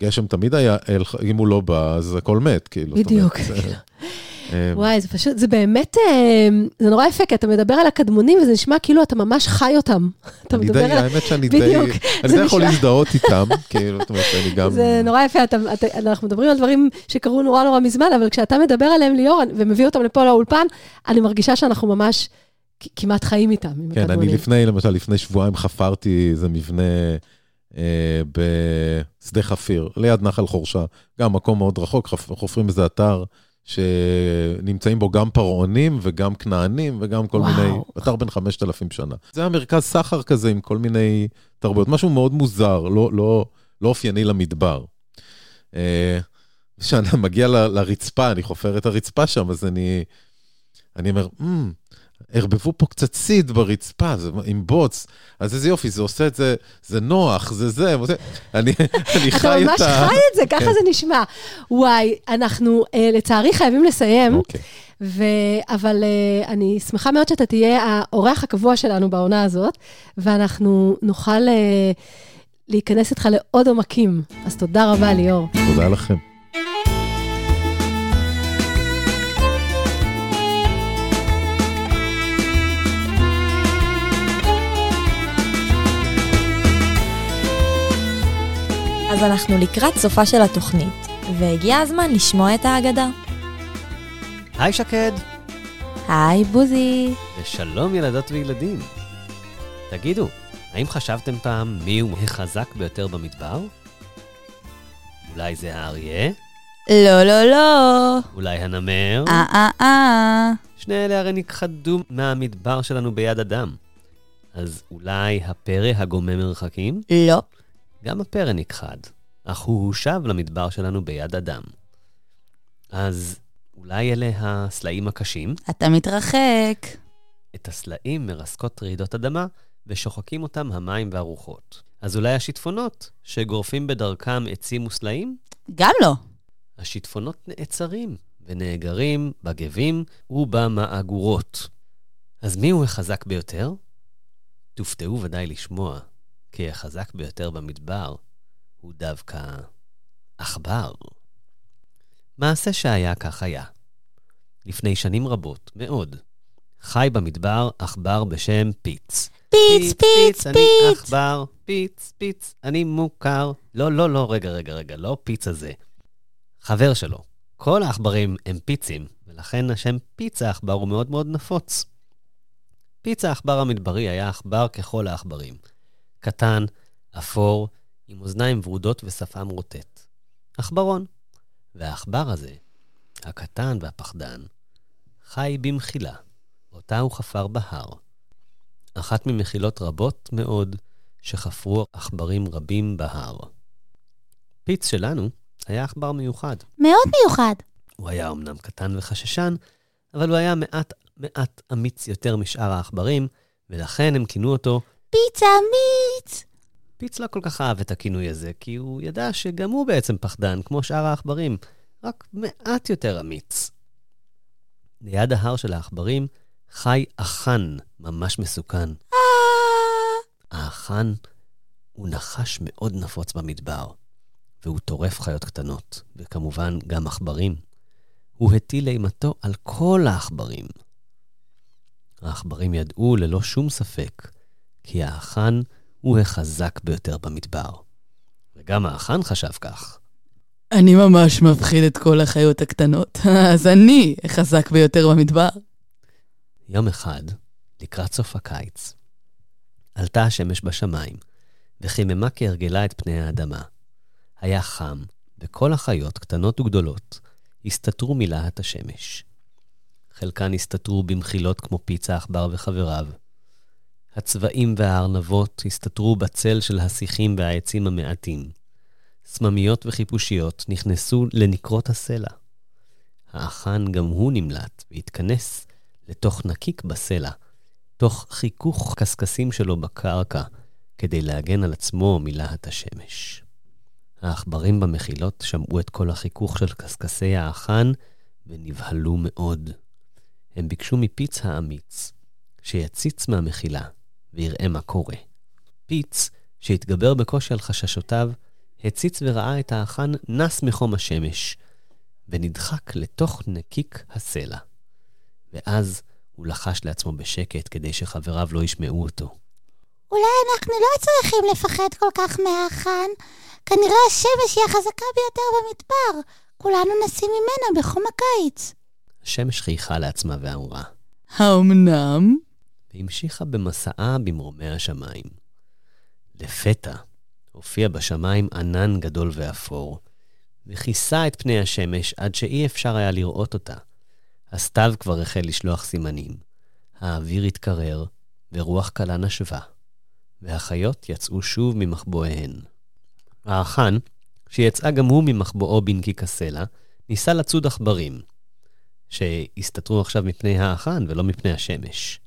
גשם תמיד היה, אם הוא לא בא, אז הכל מת, כאילו. בדיוק. *laughs* וואי, זה פשוט, זה באמת, אה, זה נורא יפה, כי אתה מדבר על הקדמונים, וזה נשמע כאילו אתה ממש חי אותם. *laughs* אתה מדבר על... האמת שאני די, בדיוק, אני די יכול להזדהות איתם, *laughs* כאילו, זאת אומרת, אני גם... זה נורא יפה, אנחנו מדברים על דברים שקרו נורא נורא מזמן, אבל כשאתה מדבר עליהם, ליאור, ומביא אותם לפה לאולפן, אני מרגישה שאנחנו ממש כמעט חיים איתם, כן, אני. לפני, למשל, לפני שבועיים חפרתי איזה מבנה בשדה חפיר, ליד נחל חורשה, גם מקום מאוד רחוק, חופרים איזה אתר שנמצאים בו גם פרעונים וגם כנענים וגם כל וואו. מיני, אתר בן 5,000 שנה. זה היה מרכז סחר כזה עם כל מיני תרבויות, משהו מאוד מוזר, לא, לא, לא אופייני למדבר. אה, כשאני מגיע ל- לרצפה, אני חופר את הרצפה שם, אז אני, אני אומר, "מ, ערבבו פה קצת סיד ברצפה, זה עם בוץ, אז איזה יופי, זה עושה את זה, זה נוח, זה זה. אני, *laughs* אני אתה חי ממש את ה... חי את זה, ככה כן. זה נשמע. וואי, אנחנו אה, לצערי חייבים לסיים, אוקיי. ו... אבל אה, אני שמחה מאוד שאתה תהיה האורח הקבוע שלנו בעונה הזאת, ואנחנו נוכל אה, להיכנס איתך לעוד עומקים. אז תודה רבה, ליאור. תודה לכם. אז אנחנו לקראת סופה של התוכנית, והגיע הזמן לשמוע את האגדה. היי שקד, היי בוזי. ושלום ילדות וילדים. תגידו, האם חשבתם פעם מיהו החזק ביותר במדבר? אולי זה האריה? לא, לא, לא. אולי הנמר? אה, אה, אה. שני אלה הרי נכחדו מהמדבר שלנו ביד אדם. אז אולי הפרא הגומם מרחקים? לא. גם הפרא נכחד, אך הוא הושב למדבר שלנו ביד אדם. אז אולי אלה הסלעים הקשים? אתה מתרחק. את הסלעים מרסקות רעידות אדמה ושוחקים אותם המים והרוחות. אז אולי השיטפונות, שגורפים בדרכם עצים וסלעים? גם לא. השיטפונות נעצרים ונאגרים בגבים ובמאגורות. אז מי הוא החזק ביותר? תופתעו ודאי לשמוע, כי החזק ביותר במדבר הוא דווקא עכבר. מעשה שהיה כך היה. לפני שנים רבות מאוד, חי במדבר עכבר בשם פיץ. פיץ, פיץ, אני פיץ. עכבר, פיץ, פיץ, אני מוכר. לא, לא, לא, רגע, רגע, רגע, לא פיץ הזה. חבר שלו. כל העכברים הם פיצים, ולכן השם פיץ העכבר הוא מאוד מאוד נפוץ. פיץ העכבר המדברי היה עכבר ככל העכברים. קטן, אפור, עם אוזניים ורודות ושפם רוטט. עכברון. והעכבר הזה, הקטן והפחדן, חי במחילה, אותה הוא חפר בהר. אחת ממחילות רבות מאוד שחפרו עכברים רבים בהר. פיץ שלנו היה עכבר מיוחד. מאוד מיוחד. הוא היה אמנם קטן וחששן, אבל הוא היה מעט מעט אמיץ יותר משאר העכברים, ולכן הם כינו אותו פיצה מיץ! פיץ לא כל כך אהב את הכינוי הזה, כי הוא ידע שגם הוא בעצם פחדן, כמו שאר העכברים, רק מעט יותר אמיץ. ליד ההר של העכברים חי אחן ממש מסוכן. האחן הוא נחש מאוד נפוץ במדבר, והוא טורף חיות קטנות, וכמובן גם עכברים. הוא הטיל אימתו על כל העכברים. העכברים ידעו ללא שום ספק כי האחן הוא החזק ביותר במדבר. וגם האחן חשב כך. אני ממש מפחיד את כל החיות הקטנות, *laughs* אז אני החזק ביותר במדבר. יום אחד, לקראת סוף הקיץ, עלתה השמש בשמיים, וחיממה כהרגלה את פני האדמה. היה חם, וכל החיות, קטנות וגדולות, הסתתרו מלהט השמש. חלקן הסתתרו במחילות כמו פיצה עכבר וחבריו. הצבעים והארנבות הסתתרו בצל של השיחים והעצים המעטים. סממיות וחיפושיות נכנסו לנקרות הסלע. האחן גם הוא נמלט והתכנס לתוך נקיק בסלע, תוך חיכוך קשקשים שלו בקרקע, כדי להגן על עצמו מלהט השמש. העכברים במחילות שמעו את כל החיכוך של קשקשי האחן ונבהלו מאוד. הם ביקשו מפיץ האמיץ שיציץ מהמחילה ויראה מה קורה. פיץ, שהתגבר בקושי על חששותיו, הציץ וראה את האחן נס מחום השמש, ונדחק לתוך נקיק הסלע. ואז הוא לחש לעצמו בשקט כדי שחבריו לא ישמעו אותו. אולי אנחנו לא צריכים לפחד כל כך מהאחן. כנראה השמש היא החזקה ביותר במדבר. כולנו נסים ממנה בחום הקיץ. השמש חייכה לעצמה ואמרה, האמנם? והמשיכה במסעה במרומי השמיים. לפתע הופיע בשמיים ענן גדול ואפור, וכיסה את פני השמש עד שאי אפשר היה לראות אותה. הסתיו כבר החל לשלוח סימנים, האוויר התקרר, ורוח קלה נשבה, והחיות יצאו שוב ממחבואיהן. האחן, שיצא גם הוא ממחבואו בנקיק הסלע, ניסה לצוד עכברים, שהסתתרו עכשיו מפני האחן ולא מפני השמש.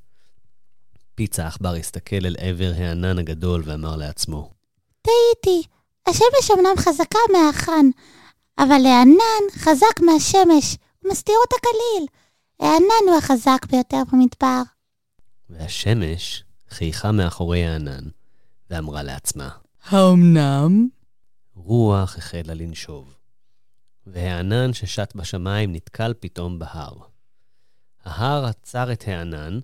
פיצה העכבר הסתכל אל עבר הענן הגדול ואמר לעצמו, טעיתי, השמש אמנם חזקה מהאחן, אבל הענן חזק מהשמש, הוא מסתיר אותה כליל. הענן הוא החזק ביותר במדבר. והשמש חייכה מאחורי הענן, ואמרה לעצמה, האמנם? רוח החלה לנשוב, והענן ששט בשמיים נתקל פתאום בהר. ההר עצר את הענן,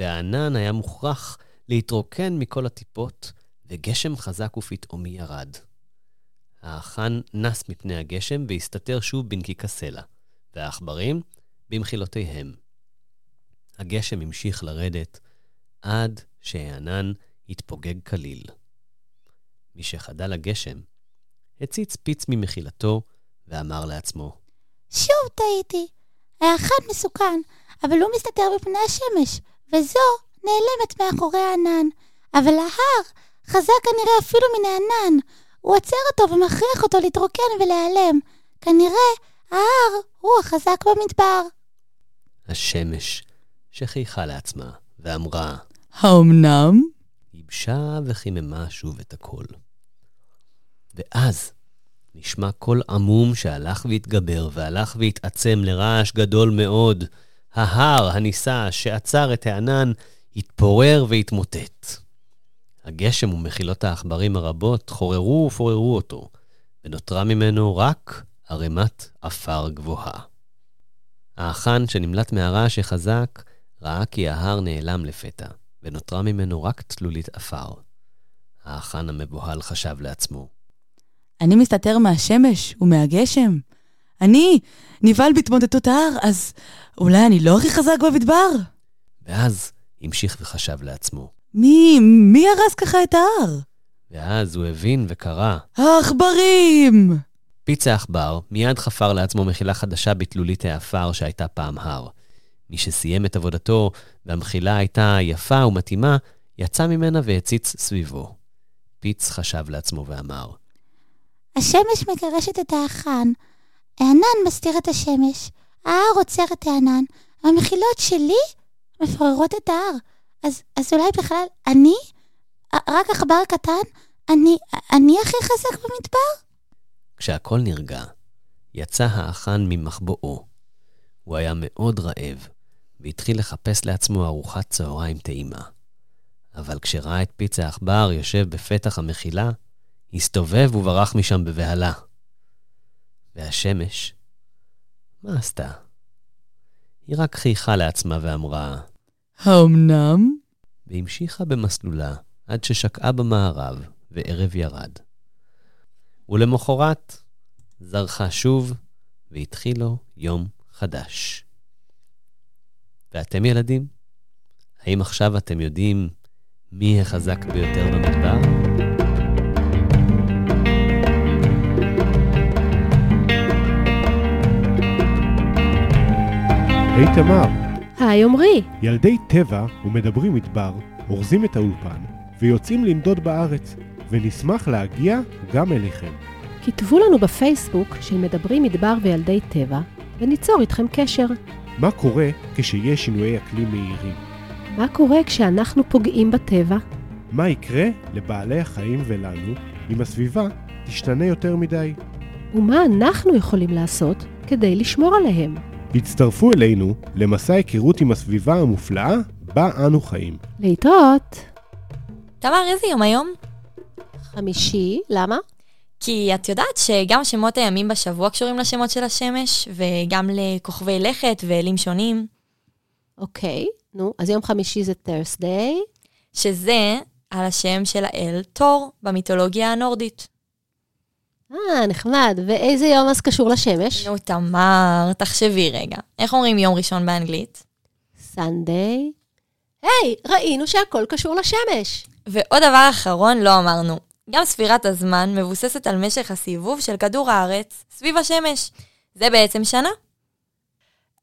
והענן היה מוכרח להתרוקן מכל הטיפות, וגשם חזק ופתאומי ירד. האחן נס מפני הגשם והסתתר שוב בנקיק הסלע, והעכברים במחילותיהם. הגשם המשיך לרדת עד שהענן התפוגג כליל. משחדל הגשם, הציץ פיץ ממחילתו ואמר לעצמו, שוב טעיתי. האחד מסוכן, אבל הוא מסתתר בפני השמש, וזו נעלמת מאחורי הענן. אבל ההר חזק כנראה אפילו מן הענן. הוא עוצר אותו ומכריח אותו להתרוקן ולהיעלם. כנראה ההר הוא החזק במדבר. השמש, שחייכה לעצמה, ואמרה, האומנם? ייבשה וחיממה שוב את הקול. ואז נשמע קול עמום שהלך והתגבר והלך והתעצם לרעש גדול מאוד. ההר הנישא שעצר את הענן התפורר והתמוטט. הגשם ומחילות העכברים הרבות חוררו ופוררו אותו, ונותרה ממנו רק ערימת עפר גבוהה. האחן שנמלט מהרעש החזק, ראה כי ההר נעלם לפתע, ונותרה ממנו רק תלולית עפר. האחן המבוהל חשב לעצמו, אני מסתתר מהשמש ומהגשם. אני נבהל בהתמודדות ההר, אז אולי אני לא הכי חזק במדבר? ואז המשיך וחשב לעצמו. מי, מי הרס ככה את ההר? ואז הוא הבין וקרא, העכברים! פיץ העכבר מיד חפר לעצמו מחילה חדשה בתלולית העפר שהייתה פעם הר. מי שסיים את עבודתו והמחילה הייתה יפה ומתאימה, יצא ממנה והציץ סביבו. פיץ חשב לעצמו ואמר, השמש מגרשת את האחן, הענן מסתיר את השמש, ההר עוצר את הענן, והמחילות שלי מפוררות את ההר. אז, אז אולי בכלל אני, רק עכבר קטן, אני, אני הכי חזק במדבר? כשהכל נרגע, יצא האחן ממחבואו. הוא היה מאוד רעב, והתחיל לחפש לעצמו ארוחת צהריים טעימה. אבל כשראה את פיץ העכבר יושב בפתח המחילה, הסתובב וברח משם בבהלה. והשמש, מה עשתה? היא רק חייכה לעצמה ואמרה, האומנם? והמשיכה במסלולה עד ששקעה במערב וערב ירד. ולמחרת זרחה שוב והתחיל לו יום חדש. ואתם ילדים, האם עכשיו אתם יודעים מי החזק ביותר במדבר? היי תמר, היי עמרי, ילדי טבע ומדברים מדבר אורזים את האולפן ויוצאים לנדוד בארץ, ונשמח להגיע גם אליכם. כתבו לנו בפייסבוק של מדברים מדבר וילדי טבע, וניצור איתכם קשר. מה קורה כשיש שינויי אקלים מהירים? מה קורה כשאנחנו פוגעים בטבע? מה יקרה לבעלי החיים ולנו אם הסביבה תשתנה יותר מדי? ומה אנחנו יכולים לעשות כדי לשמור עליהם? הצטרפו אלינו למסע היכרות עם הסביבה המופלאה בה אנו חיים. להתראות. תמר, איזה יום היום? חמישי, למה? כי את יודעת שגם שמות הימים בשבוע קשורים לשמות של השמש, וגם לכוכבי לכת ואלים שונים, אוקיי, נו, אז יום חמישי זה תרסדיי. שזה על השם של האל תור במיתולוגיה הנורדית. אה, נחמד. ואיזה יום אז קשור לשמש? נו, תמר, תחשבי רגע. איך אומרים יום ראשון באנגלית? סנדיי. היי, ראינו שהכל קשור לשמש. ועוד דבר אחרון לא אמרנו. גם ספירת הזמן מבוססת על משך הסיבוב של כדור הארץ סביב השמש. זה בעצם שנה.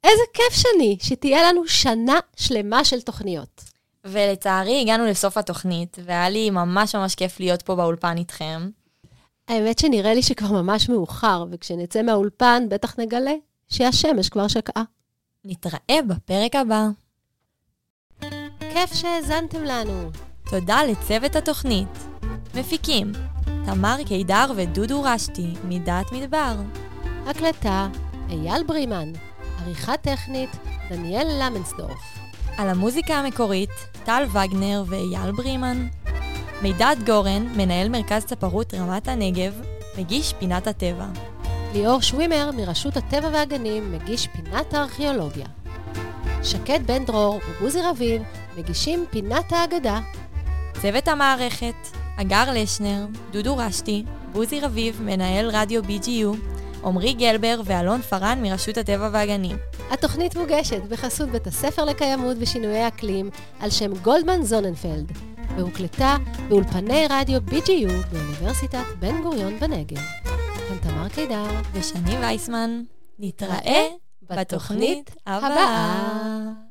איזה כיף שני, שתהיה לנו שנה שלמה של תוכניות. ולצערי הגענו לסוף התוכנית, והיה לי ממש ממש כיף להיות פה באולפן איתכם. האמת שנראה לי שכבר ממש מאוחר, וכשנצא מהאולפן בטח נגלה שהשמש כבר שקעה. נתראה בפרק הבא. כיף שהאזנתם לנו. תודה לצוות התוכנית. מפיקים, תמר קידר ודודו רשתי, מדעת מדבר. הקלטה, אייל ברימן. עריכה טכנית, דניאל למנסדורף. על המוזיקה המקורית, טל וגנר ואייל ברימן. מידד גורן, מנהל מרכז צפרות רמת הנגב, מגיש פינת הטבע. ליאור שווימר מרשות הטבע והגנים מגיש פינת הארכיאולוגיה. שקד בן דרור ובוזי רביב מגישים פינת האגדה. צוות המערכת, אגר לשנר, דודו רשתי, בוזי רביב, מנהל רדיו BGU, עמרי גלבר ואלון פארן מרשות הטבע והגנים. התוכנית מוגשת בחסות בית הספר לקיימות ושינויי אקלים על שם גולדמן זוננפלד, והוקלטה באולפני רדיו BGU באוניברסיטת בן גוריון בנגב. כאן תמר קידר, ושני וייסמן. נתראה בתוכנית הבאה.